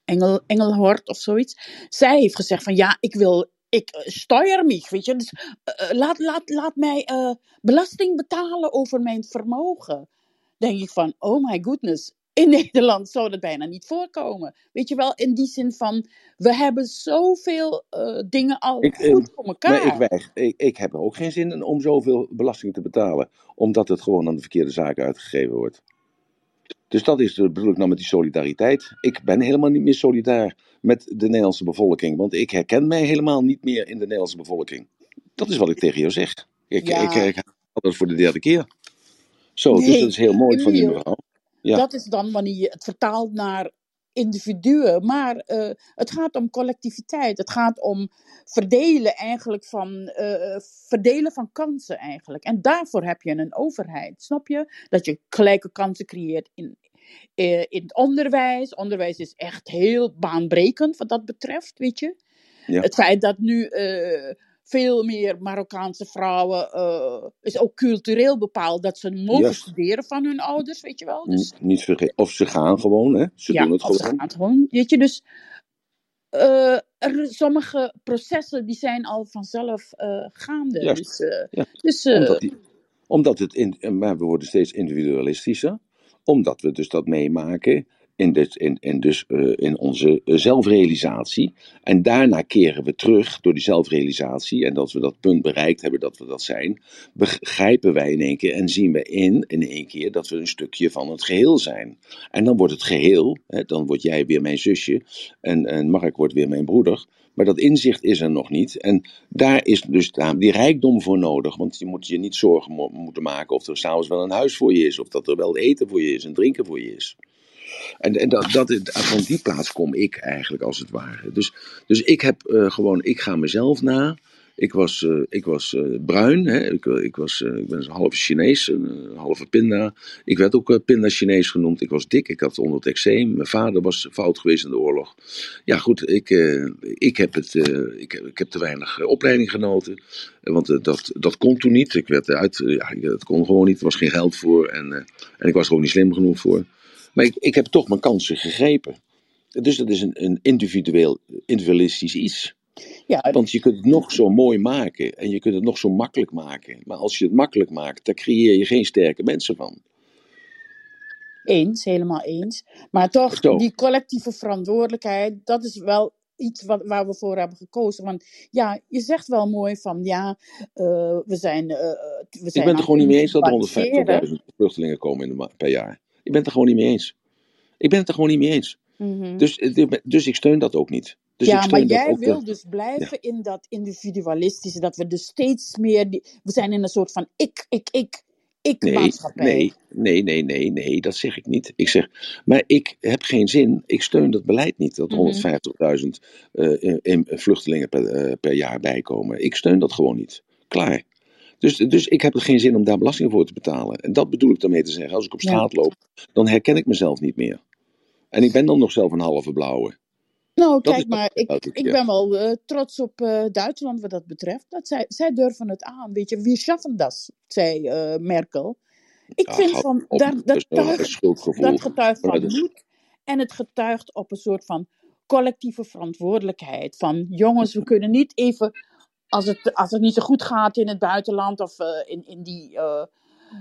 Engel, Engelhort of zoiets. Zij heeft gezegd van ja, ik wil, ik uh, steuer mich, weet je. Dus, uh, laat, laat, laat mij uh, belasting betalen over mijn vermogen. denk ik van, oh my goodness, in Nederland zou dat bijna niet voorkomen. Weet je wel, in die zin van, we hebben zoveel uh, dingen al Ik, eh, goed voor elkaar. Maar ik, weig, ik, ik heb er ook geen zin in om zoveel belasting te betalen, omdat het gewoon aan de verkeerde zaken uitgegeven wordt. Dus dat is, eh, bedoel ik nou met die solidariteit. Ik ben helemaal niet meer solidair met de Nederlandse bevolking, want ik herken mij helemaal niet meer in de Nederlandse bevolking. Dat is wat ik tegen jou zeg. Ik, Ja. ik, ik, dat voor de derde keer. Zo, dus dat is heel mooi van die mevrouw. Ja. Dat is dan wanneer je het vertaalt naar individuen. Maar eh, het gaat om collectiviteit. Het gaat om verdelen eigenlijk van, eh, verdelen van kansen eigenlijk. En daarvoor heb je een overheid, snap je? Dat je gelijke kansen creëert in, in het onderwijs. Onderwijs is echt heel baanbrekend wat dat betreft, weet je? Ja. Het feit dat nu eh, veel meer Marokkaanse vrouwen, eh, is ook cultureel bepaald, dat ze mogen studeren van hun ouders, weet je wel? Dus, N- Niet vergeten. Of ze gaan gewoon, hè? Ze ja, doen het of ze gewoon. gaan gewoon, weet je, dus eh, er, sommige processen die zijn al vanzelf eh, gaande. Dus, eh, Ja. dus eh, Omdat, die, omdat het in, eh, maar we worden steeds individualistischer, omdat we dus dat meemaken in, dit, in, in, dus, eh, in onze eh, zelfrealisatie. En daarna keren we terug door die zelfrealisatie. En dat we dat punt bereikt hebben dat we dat zijn, begrijpen wij in één keer en zien we in, in één keer dat we een stukje van het geheel zijn. En dan wordt het geheel, hè, dan word jij weer mijn zusje en, en Mark wordt weer mijn broeder. Maar dat inzicht is er nog niet. En daar is dus die rijkdom voor nodig. Want je moet je niet zorgen mo- moeten maken of er s'avonds wel een huis voor je is. Of dat er wel eten voor je is en drinken voor je is. En, en dat, dat, van die plaats kom ik eigenlijk als het ware. Dus, dus ik heb eh, gewoon, ik ga mezelf na. Ik was, eh, ik was eh, bruin, hè? Ik, ik, was, eh, ik ben een halve Chinees, een eh, halve pinda. Ik werd ook eh, pinda Chinees genoemd. Ik was dik, ik had onder het eczeem. Mijn vader was fout geweest in de oorlog. Ja, goed, ik, eh, ik, heb, het, eh, ik, ik heb te weinig eh, opleiding genoten. Eh, Want eh, dat, dat kon toen niet. Ik werd uit, eh, ja, dat kon gewoon niet. Er was geen geld voor. En, eh, en ik was er niet slim genoeg voor. Maar ik, ik heb toch mijn kansen gegrepen. Dus dat is een, een individueel, individualistisch iets. Ja, Want je kunt het nog zo mooi maken en je kunt het nog zo makkelijk maken. Maar als je het makkelijk maakt, daar creëer je geen sterke mensen van. eens, helemaal eens. Maar toch, Zo. die collectieve verantwoordelijkheid, dat is wel iets wat, waar we voor hebben gekozen. Want ja, je zegt wel mooi van ja, eh, we zijn. eh, we zijn Ik ben het er gewoon niet mee eens dat er 150.000 vluchtelingen komen in de per jaar. Ik ben het er gewoon niet mee eens. Ik ben het er gewoon niet mee eens. Mhm. Dus, eh, dus ik steun dat ook niet. Dus ja, maar jij wil eh, dus blijven in dat individualistische, dat we dus steeds meer, die, we zijn in een soort van ik, ik, ik, ik Nee, maatschappij. nee, nee, nee, nee, nee, dat zeg ik niet. Ik zeg, maar ik heb geen zin, ik steun dat beleid niet, dat Mhm. 150.000 eh, in- in- vluchtelingen per, eh, per jaar bijkomen. Ik steun dat gewoon niet. Klaar. Dus, dus ik heb er geen zin om daar belasting voor te betalen. En dat bedoel ik daarmee te zeggen. Als ik op Ja. straat loop, dan herken ik mezelf niet meer. En ik ben dan nog zelf een halve blauwe. Nou, Dat kijk maar, ik, ik, ben wel eh, trots op eh, Duitsland wat dat betreft. Dat zij, zij durven het aan. Weet je, wie schaffen dat, zei eh, Merkel. Ik vind van, op, dat, dat dat, tuigt, getuigt van is- moed. En het getuigt op een soort van collectieve verantwoordelijkheid. Van jongens, we kunnen niet even, als het, als het niet zo goed gaat in het buitenland of in, in die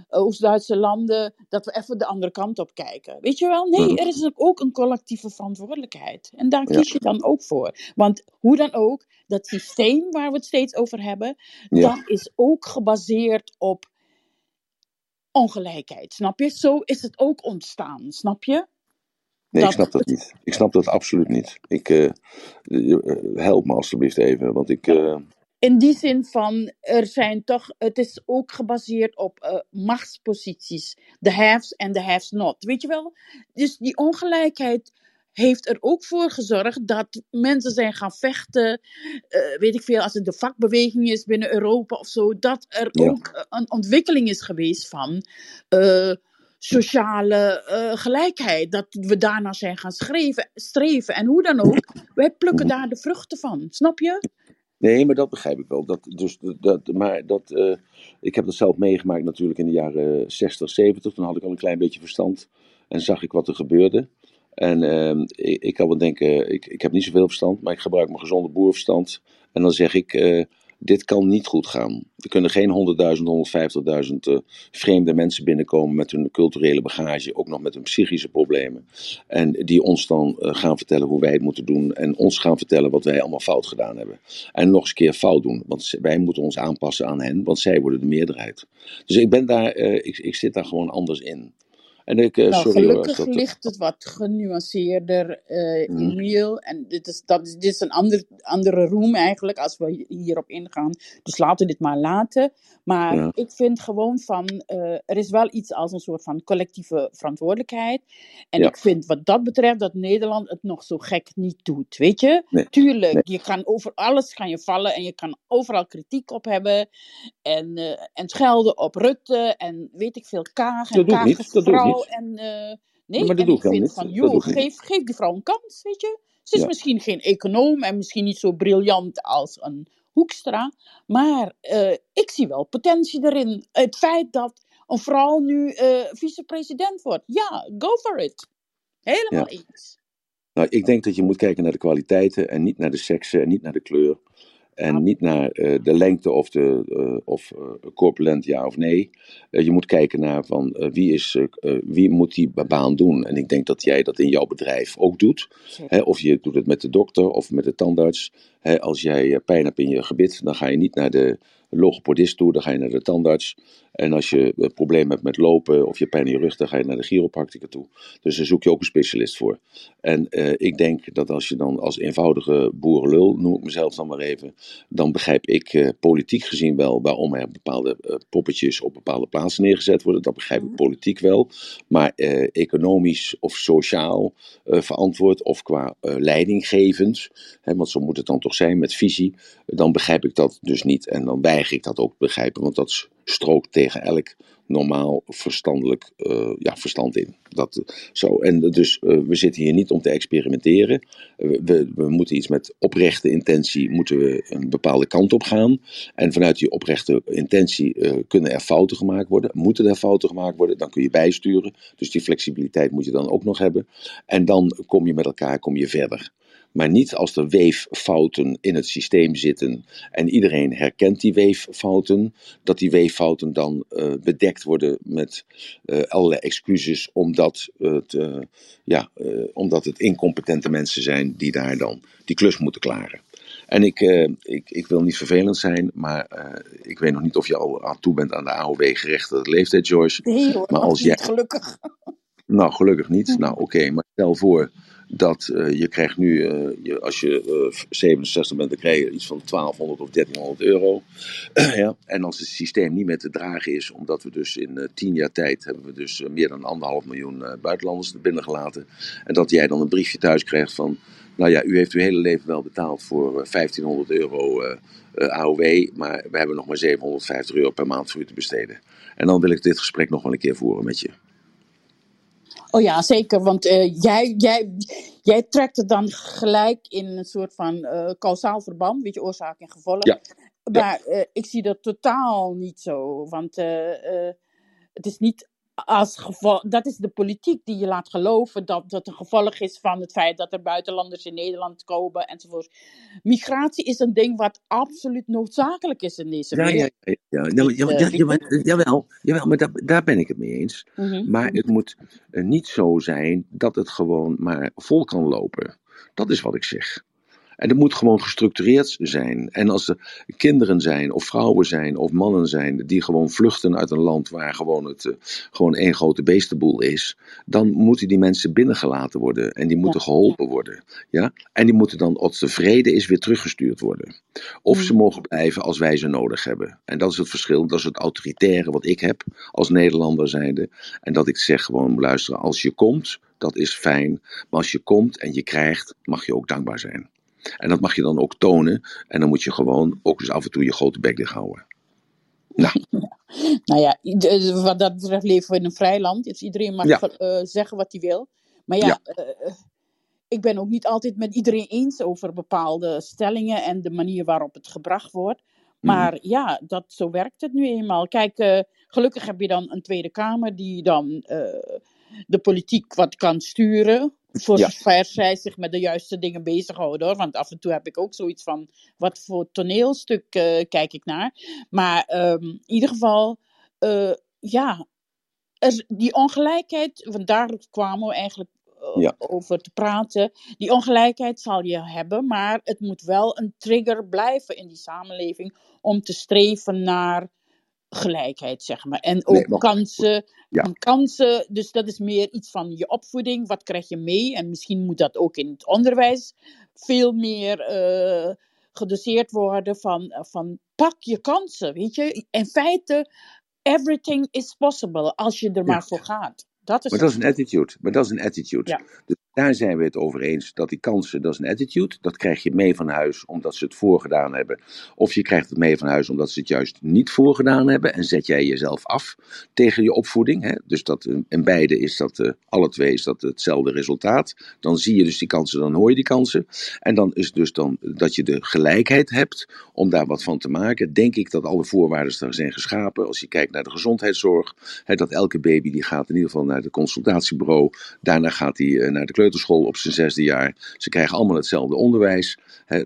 Oost-Duitse landen, dat we even de andere kant op kijken. Weet je wel? Nee, Mhm. er is ook een collectieve verantwoordelijkheid. En daar Ja. kies je dan ook voor. Want hoe dan ook, dat systeem waar we het steeds over hebben, Ja. dat is ook gebaseerd op ongelijkheid. Snap je? Zo is het ook ontstaan. Snap je? Nee, ik snap dat niet. Ik snap dat absoluut niet. Ik, eh, eh, help me alstublieft even, want ik... eh, In die zin van, er zijn toch, het is ook gebaseerd op eh, machtsposities. De haves en de haves not. Weet je wel? Dus die ongelijkheid heeft er ook voor gezorgd dat mensen zijn gaan vechten. eh, weet ik veel, als het de vakbeweging is binnen Europa of zo. Dat er Ja. ook eh, een ontwikkeling is geweest van sociale gelijkheid. Dat we daarna zijn gaan schreven, streven. En hoe dan ook, wij plukken daar de vruchten van. Snap je? Nee, maar dat begrijp ik wel. Dat, dus, dat, maar dat, eh, ik heb dat zelf meegemaakt natuurlijk in de jaren 60, 70. Toen had ik al een klein beetje verstand en zag ik wat er gebeurde. En ehm, ik, ik kan wel denken, ik, ik heb niet zoveel verstand, maar ik gebruik mijn gezonde boerverstand. En dan zeg ik, eh, dit kan niet goed gaan. Er kunnen geen 100.000, 150.000 uh, vreemde mensen binnenkomen met hun culturele bagage, ook nog met hun psychische problemen. En die ons dan uh, gaan vertellen hoe wij het moeten doen en ons gaan vertellen wat wij allemaal fout gedaan hebben. En nog eens een keer fout doen, want wij moeten ons aanpassen aan hen, want zij worden de meerderheid. Dus ik ben daar, uh, ik, ik zit daar gewoon anders in. En ik, uh, nou, sorry, gelukkig dat, ligt het wat genuanceerder uh, mm. Emiel. En dit is, dat, dit is een ander, andere room eigenlijk, als we hierop ingaan. Dus laten we dit maar laten. Maar ja. ik vind gewoon van, er is wel iets als een soort van collectieve verantwoordelijkheid. En ja. ik vind wat dat betreft dat Nederland het nog zo gek niet doet, weet je? Nee. Tuurlijk, Nee. je kan over alles kan je vallen en je kan overal kritiek op hebben. En, uh, en schelden op Rutte en weet ik veel, Kaag en Kaag is vrouw. Niet. En, uh, Ja, nee, maar dat en doe ik vind niet. van, Dat joh, doe ik niet. geef, geef die vrouw een kans, weet je? Ze is Ja. misschien geen econoom en misschien niet zo briljant als een Hoekstra. Maar uh, ik zie wel potentie erin. Het feit dat een vrouw nu uh, vicepresident wordt. Ja, go for it. Helemaal Ja. eens. Nou, ik denk dat je moet kijken naar de kwaliteiten en niet naar de seksen en niet naar de kleur. En niet naar eh, de lengte of, de, eh, of eh, corpulent ja of nee. Je moet kijken naar van wie, is, wie moet die baan doen. En ik denk dat jij dat in jouw bedrijf ook doet. Hè, of je doet het met de dokter of met de tandarts. Hè, als jij pijn hebt in je gebit, dan ga je niet naar de logopedist toe, dan ga je naar de tandarts. En als je een probleem hebt met lopen of je pijn in je rug, dan ga je naar de chiropracticus toe. Dus daar zoek je ook een specialist voor. En eh, ik denk dat als je dan als eenvoudige boerenlul, noem ik mezelf dan maar even, dan begrijp ik eh, politiek gezien wel waarom er bepaalde eh, poppetjes op bepaalde plaatsen neergezet worden. Dat begrijp ik Mhm. politiek wel. Maar eh, economisch of sociaal eh, verantwoord of qua eh, leidinggevend, hè, want zo moet het dan toch zijn met visie, dan begrijp ik dat dus niet. En dan ik dat ook begrijpen, want dat strookt tegen elk normaal verstandelijk eh, ja, verstand in. Dat, eh, zo. En dus eh, we zitten hier niet om te experimenteren. We, we moeten iets met oprechte intentie, moeten we een bepaalde kant op gaan. En vanuit die oprechte intentie kunnen er fouten gemaakt worden. Moeten er fouten gemaakt worden, dan kun je bijsturen. Dus die flexibiliteit moet je dan ook nog hebben. En dan kom je met elkaar kom je verder. Maar niet als er weeffouten in het systeem zitten en iedereen herkent die weeffouten, dat die weeffouten dan eh, bedekt worden met eh, allerlei excuses, omdat het, eh, ja, omdat het incompetente mensen zijn die daar dan die klus moeten klaren. En ik, ik, ik wil niet vervelend zijn, maar ik weet nog niet of je al aan toe bent aan de AOW gerechtigde leeftijd, Joyce. Nee hoor, Maar als niet, jij, gelukkig. nou, gelukkig niet. Nou, oké, maar stel voor dat eh, je krijgt nu, eh, je, als je eh, 67 bent, dan krijg je iets van 1200 of 1300 euro. ja. En als het systeem niet meer te dragen is, omdat we dus in eh, 10 jaar tijd hebben we dus meer dan anderhalf miljoen buitenlanders er binnengelaten. En dat jij dan een briefje thuis krijgt van, nou ja, u heeft uw hele leven wel betaald voor eh, 1500 euro AOW, maar we hebben nog maar 750 euro per maand voor u te besteden. En dan wil ik dit gesprek nog wel een keer voeren met je. Oh ja, zeker. Want eh, jij, jij, jij trekt het dan gelijk in een soort van eh kausaal verband, weet je, oorzaak en gevolg. Ja, ja. Maar eh, ik zie dat totaal niet zo. Want het is niet als gevolg. Dat is de politiek die je laat geloven dat dat een gevolg is van het feit dat er buitenlanders in Nederland komen enzovoort. Migratie is een ding wat absoluut noodzakelijk is in deze Ja, wereld. ja, ja, ja, Niet, ja, je? jawel, jawel, maar daar, daar ben ik het mee eens. Mhm, Maar het moet eh, niet zo zijn dat het gewoon maar vol kan lopen. Dat is wat ik zeg. En het moet gewoon gestructureerd zijn. En als er kinderen zijn, of vrouwen zijn, of mannen zijn, die gewoon vluchten uit een land waar gewoon het eh, gewoon één grote beestenboel is, dan moeten die mensen binnengelaten worden. En die moeten Ja. geholpen worden. Ja? En die moeten dan, als de vrede is, weer teruggestuurd worden. Of ze Mhm. mogen blijven als wij ze nodig hebben. En dat is het verschil. Dat is het autoritaire wat ik heb als Nederlander zijnde. En dat ik zeg gewoon, luisteren, als je komt, dat is fijn. Maar als je komt en je krijgt, mag je ook dankbaar zijn. En dat mag je dan ook tonen. En dan moet je gewoon ook eens af en toe je grote bek dicht houden. Nou, Nou ja, wat dat betreft leven we in een vrij land. Dus iedereen mag ja, eh, zeggen wat hij wil. Maar ja, ja, eh, eh, ik ben ook niet altijd met iedereen eens over bepaalde stellingen en de manier waarop het gebracht wordt. mhm, Maar ja, dat, zo werkt het nu eenmaal. Kijk, gelukkig heb je dan een Tweede Kamer die dan de politiek wat kan sturen. voor Ja. zover zij zich met de juiste dingen bezighouden hoor. Want af en toe heb ik ook zoiets van: wat voor toneelstuk eh, kijk ik naar? Maar ehm, in ieder geval, eh, ja, er, die ongelijkheid, want daar kwamen we eigenlijk eh, Ja. over te praten. Die ongelijkheid zal je hebben, maar het moet wel een trigger blijven in die samenleving om te streven naar gelijkheid, zeg maar. En ook Nee, maar- kansen, Ja. kansen, dus dat is meer iets van je opvoeding. Wat krijg je mee? En misschien moet dat ook in het onderwijs veel meer eh, gedoseerd worden van, van pak je kansen, weet je. In feite, everything is possible als je er maar voor gaat. Dat is Maar dat is een attitude. Maar dat is een attitude. Ja. Dus daar zijn we het over eens. Dat die kansen, dat is een attitude. Dat krijg je mee van huis omdat ze het voorgedaan hebben. Of je krijgt het mee van huis omdat ze het juist niet voorgedaan hebben. En zet jij jezelf af tegen je opvoeding. Hè? Dus dat, eh, in beide is dat, eh, alle twee is dat hetzelfde resultaat. Dan zie je dus die kansen, dan hoor je die kansen. En dan is dus dan dat je de gelijkheid hebt om daar wat van te maken. Denk ik dat alle voorwaarden daar zijn geschapen. Als je kijkt naar de gezondheidszorg. Hè, dat elke baby die gaat in ieder geval naar het consultatiebureau. Daarna gaat hij eh, naar de op zijn zesde jaar. Ze krijgen allemaal hetzelfde onderwijs.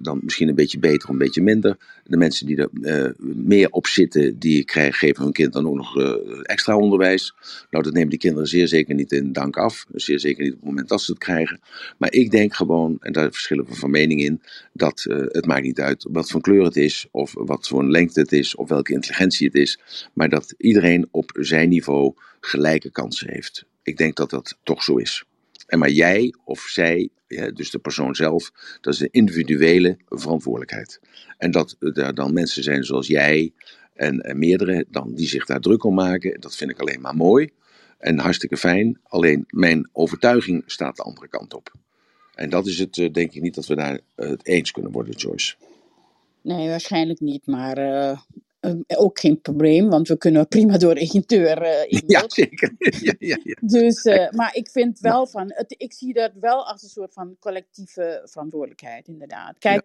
Dan misschien een beetje beter een beetje minder. De mensen die er eh, meer op zitten, die krijgen, geven hun kind dan ook nog eh, extra onderwijs. Nou, dat nemen die kinderen zeer zeker niet in dank af. Zeer zeker niet op het moment dat ze het krijgen. Maar ik denk gewoon, en daar verschillen we van mening in, dat eh, het maakt niet uit wat voor kleur het is, of wat voor lengte het is, of welke intelligentie het is. Maar dat iedereen op zijn niveau gelijke kansen heeft. Ik denk dat dat toch zo is. En maar jij of zij, dus de persoon zelf, dat is een individuele verantwoordelijkheid. En dat er dan mensen zijn zoals jij en, meerdere, dan, die zich daar druk om maken, dat vind ik alleen maar mooi en hartstikke fijn. Alleen mijn overtuiging staat de andere kant op. En dat is het, eh, denk ik niet dat we daar eh, het eens kunnen worden, Joyce. Nee, waarschijnlijk niet, maar eh, eh, ook geen probleem, want we kunnen prima door één deur eh in. Ja, zeker. ja, ja, ja. Dus, eh, maar ik vind wel van, het, ik zie dat wel als een soort van collectieve verantwoordelijkheid, inderdaad. Kijk,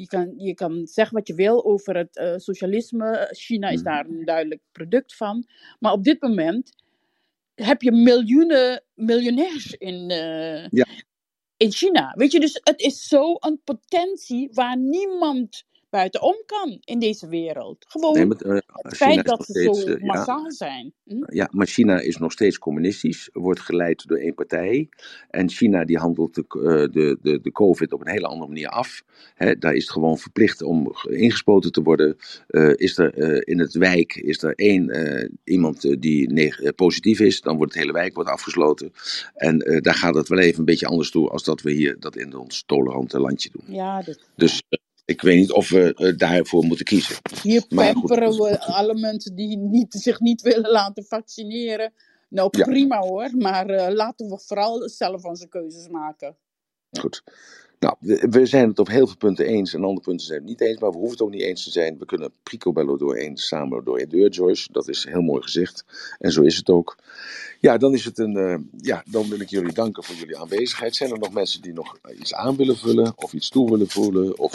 je, kan, je kan zeggen wat je wil over het socialisme. China is Mhm. daar een duidelijk product van. Maar op dit moment heb je miljoenen miljonairs in, Ja. in China. Weet je, dus het is zo een potentie waar niemand buitenom kan in deze wereld. Gewoon Nee, maar, eh, het China feit dat ze steeds, zo eh, ja, massaal zijn. Hm? Ja, maar China is nog steeds communistisch, wordt geleid door één partij. En China die handelt de, eh, de, de, de COVID op een hele andere manier af. Hè, daar is het gewoon verplicht om ge- ingespoten te worden. Is er in het wijk is er één iemand die positief is, dan wordt het hele wijk wordt afgesloten. En daar gaat het wel even een beetje anders toe als dat we hier dat in ons tolerante landje doen. Ja, dat, Dus ik weet niet of we eh, daarvoor moeten kiezen. Hier pamperen we alle mensen die niet, zich niet willen laten vaccineren. Nou, Ja. prima hoor, maar eh, laten we vooral zelf onze keuzes maken. Goed. Nou, we, zijn het op heel veel punten eens en andere punten zijn het niet eens, maar we hoeven het ook niet eens te zijn. We kunnen picobello door één, samen door één deur, Joyce. Dat is heel mooi gezegd. En zo is het ook. Ja, dan is het een. eh, ja, dan wil ik jullie danken voor jullie aanwezigheid. Zijn er nog mensen die nog iets aan willen vullen, of iets toe willen voelen, of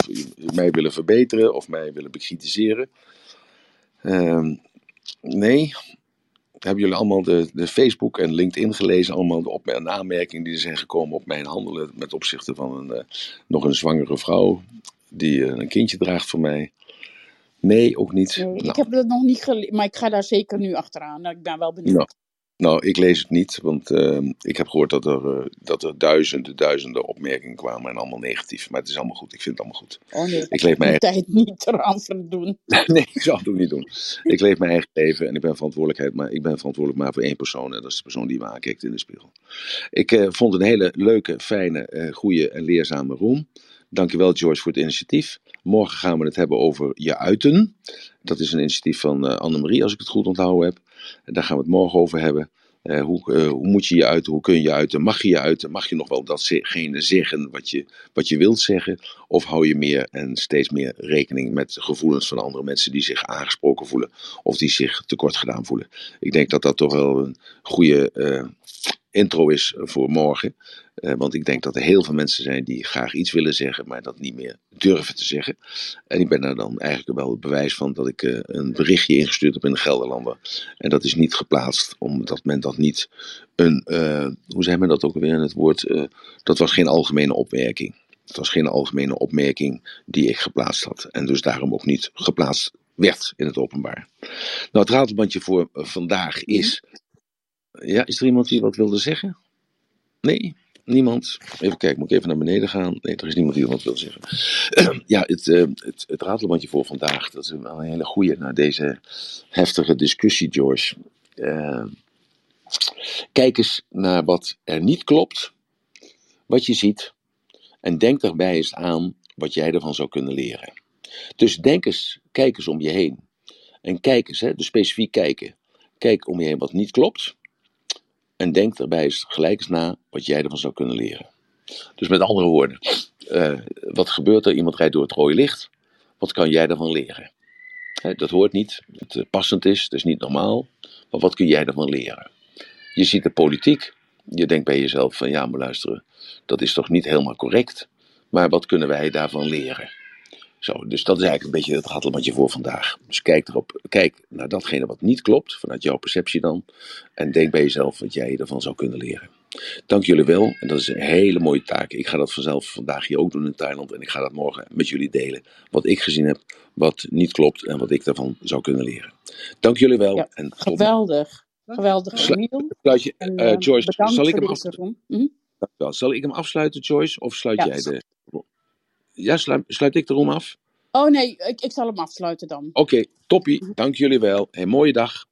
mij willen verbeteren, of mij willen bekritiseren? Ehm, nee. Hebben jullie allemaal de, de Facebook en LinkedIn gelezen? Allemaal de op- en aanmerkingen die er zijn gekomen op mijn handelen met opzichte van een, eh, nog een zwangere vrouw die eh, een kindje draagt voor mij? Nee, ook niet. Nee, nou, Ik heb dat nog niet gelezen, maar ik ga daar zeker nu achteraan. Nou, Ik ben wel benieuwd. Nou, ik lees het niet, want eh, ik heb gehoord dat er, eh, dat er duizenden, duizenden opmerkingen kwamen en allemaal negatief. Maar het is allemaal goed, ik vind het allemaal goed. Oh nee, Ik leef mijn tijd niet eraan verdoen. Nee, ik zou het ook niet doen. Ik leef mijn eigen leven en ik ben verantwoordelijkheid, maar ik ben verantwoordelijk maar voor één persoon en dat is de persoon die me aankijkt in de spiegel. Ik eh, vond een hele leuke, fijne, eh goede en leerzame room. Dankjewel George voor het initiatief. Morgen gaan we het hebben over je uiten. Dat is een initiatief van eh, Annemarie, als ik het goed onthouden heb. Daar gaan we het morgen over hebben. Eh, hoe, eh, hoe moet je je uiten? Hoe kun je je uiten? Mag je je uiten? Mag je nog wel datgene zeggen wat je, wat je wilt zeggen? Of hou je meer en steeds meer rekening met gevoelens van andere mensen die zich aangesproken voelen of die zich tekort gedaan voelen? Ik denk dat dat toch wel een goede, intro is voor morgen. Eh, want ik denk dat er heel veel mensen zijn die graag iets willen zeggen, maar dat niet meer durven te zeggen. En ik ben daar dan eigenlijk wel het bewijs van dat ik eh, een berichtje ingestuurd heb in de Gelderlander. En dat is niet geplaatst, omdat men dat niet een, uh, hoe zei men dat ook alweer in het woord, dat was geen algemene opmerking. Het was geen algemene opmerking die ik geplaatst had. En dus daarom ook niet geplaatst werd in het openbaar. Nou, het ratelbandje voor vandaag is. Ja, is er iemand die wat wilde zeggen? Nee? Niemand? Even kijken, moet ik even naar beneden gaan? Nee, er is niemand die wat wil zeggen. ja, het, uh, het, het ratelbandje voor vandaag, dat is wel een hele goede na deze heftige discussie, George. Uh, kijk eens naar wat er niet klopt, wat je ziet, en denk daarbij eens aan wat jij ervan zou kunnen leren. Dus denk eens, kijk eens om je heen. En kijk eens, hè, dus specifiek kijken. Kijk om je heen wat niet klopt. En denk daarbij eens gelijk eens na wat jij ervan zou kunnen leren. Dus met andere woorden, uh, wat gebeurt er? Iemand rijdt door het rode licht. Wat kan jij daarvan leren? Dat hoort niet, het uh, passend is, het is niet normaal. Maar wat kun jij daarvan leren? Je ziet de politiek. Je denkt bij jezelf van ja, maar luisteren, dat is toch niet helemaal correct. Maar wat kunnen wij daarvan leren? Zo, dus dat is eigenlijk een beetje het ratelbandje voor vandaag. Dus kijk, erop, kijk naar datgene wat niet klopt, vanuit jouw perceptie dan. En denk bij jezelf wat jij ervan zou kunnen leren. Dank jullie wel. En dat is een hele mooie taak. Ik ga dat vanzelf vandaag hier ook doen in Thailand. En ik ga dat morgen met jullie delen. Wat ik gezien heb, wat niet klopt en wat ik daarvan zou kunnen leren. Dank jullie wel. Ja, en geweldig. Geweldig, sluit je, en, uh, Joyce, zal ik, hem afsluiten? Hm? zal ik hem afsluiten, Joyce? Of sluit Ja. jij de... Ja, sluit, sluit ik de room af? Oh nee, ik, ik zal hem afsluiten dan. Oké, toppie. Dank jullie wel. Een mooie dag.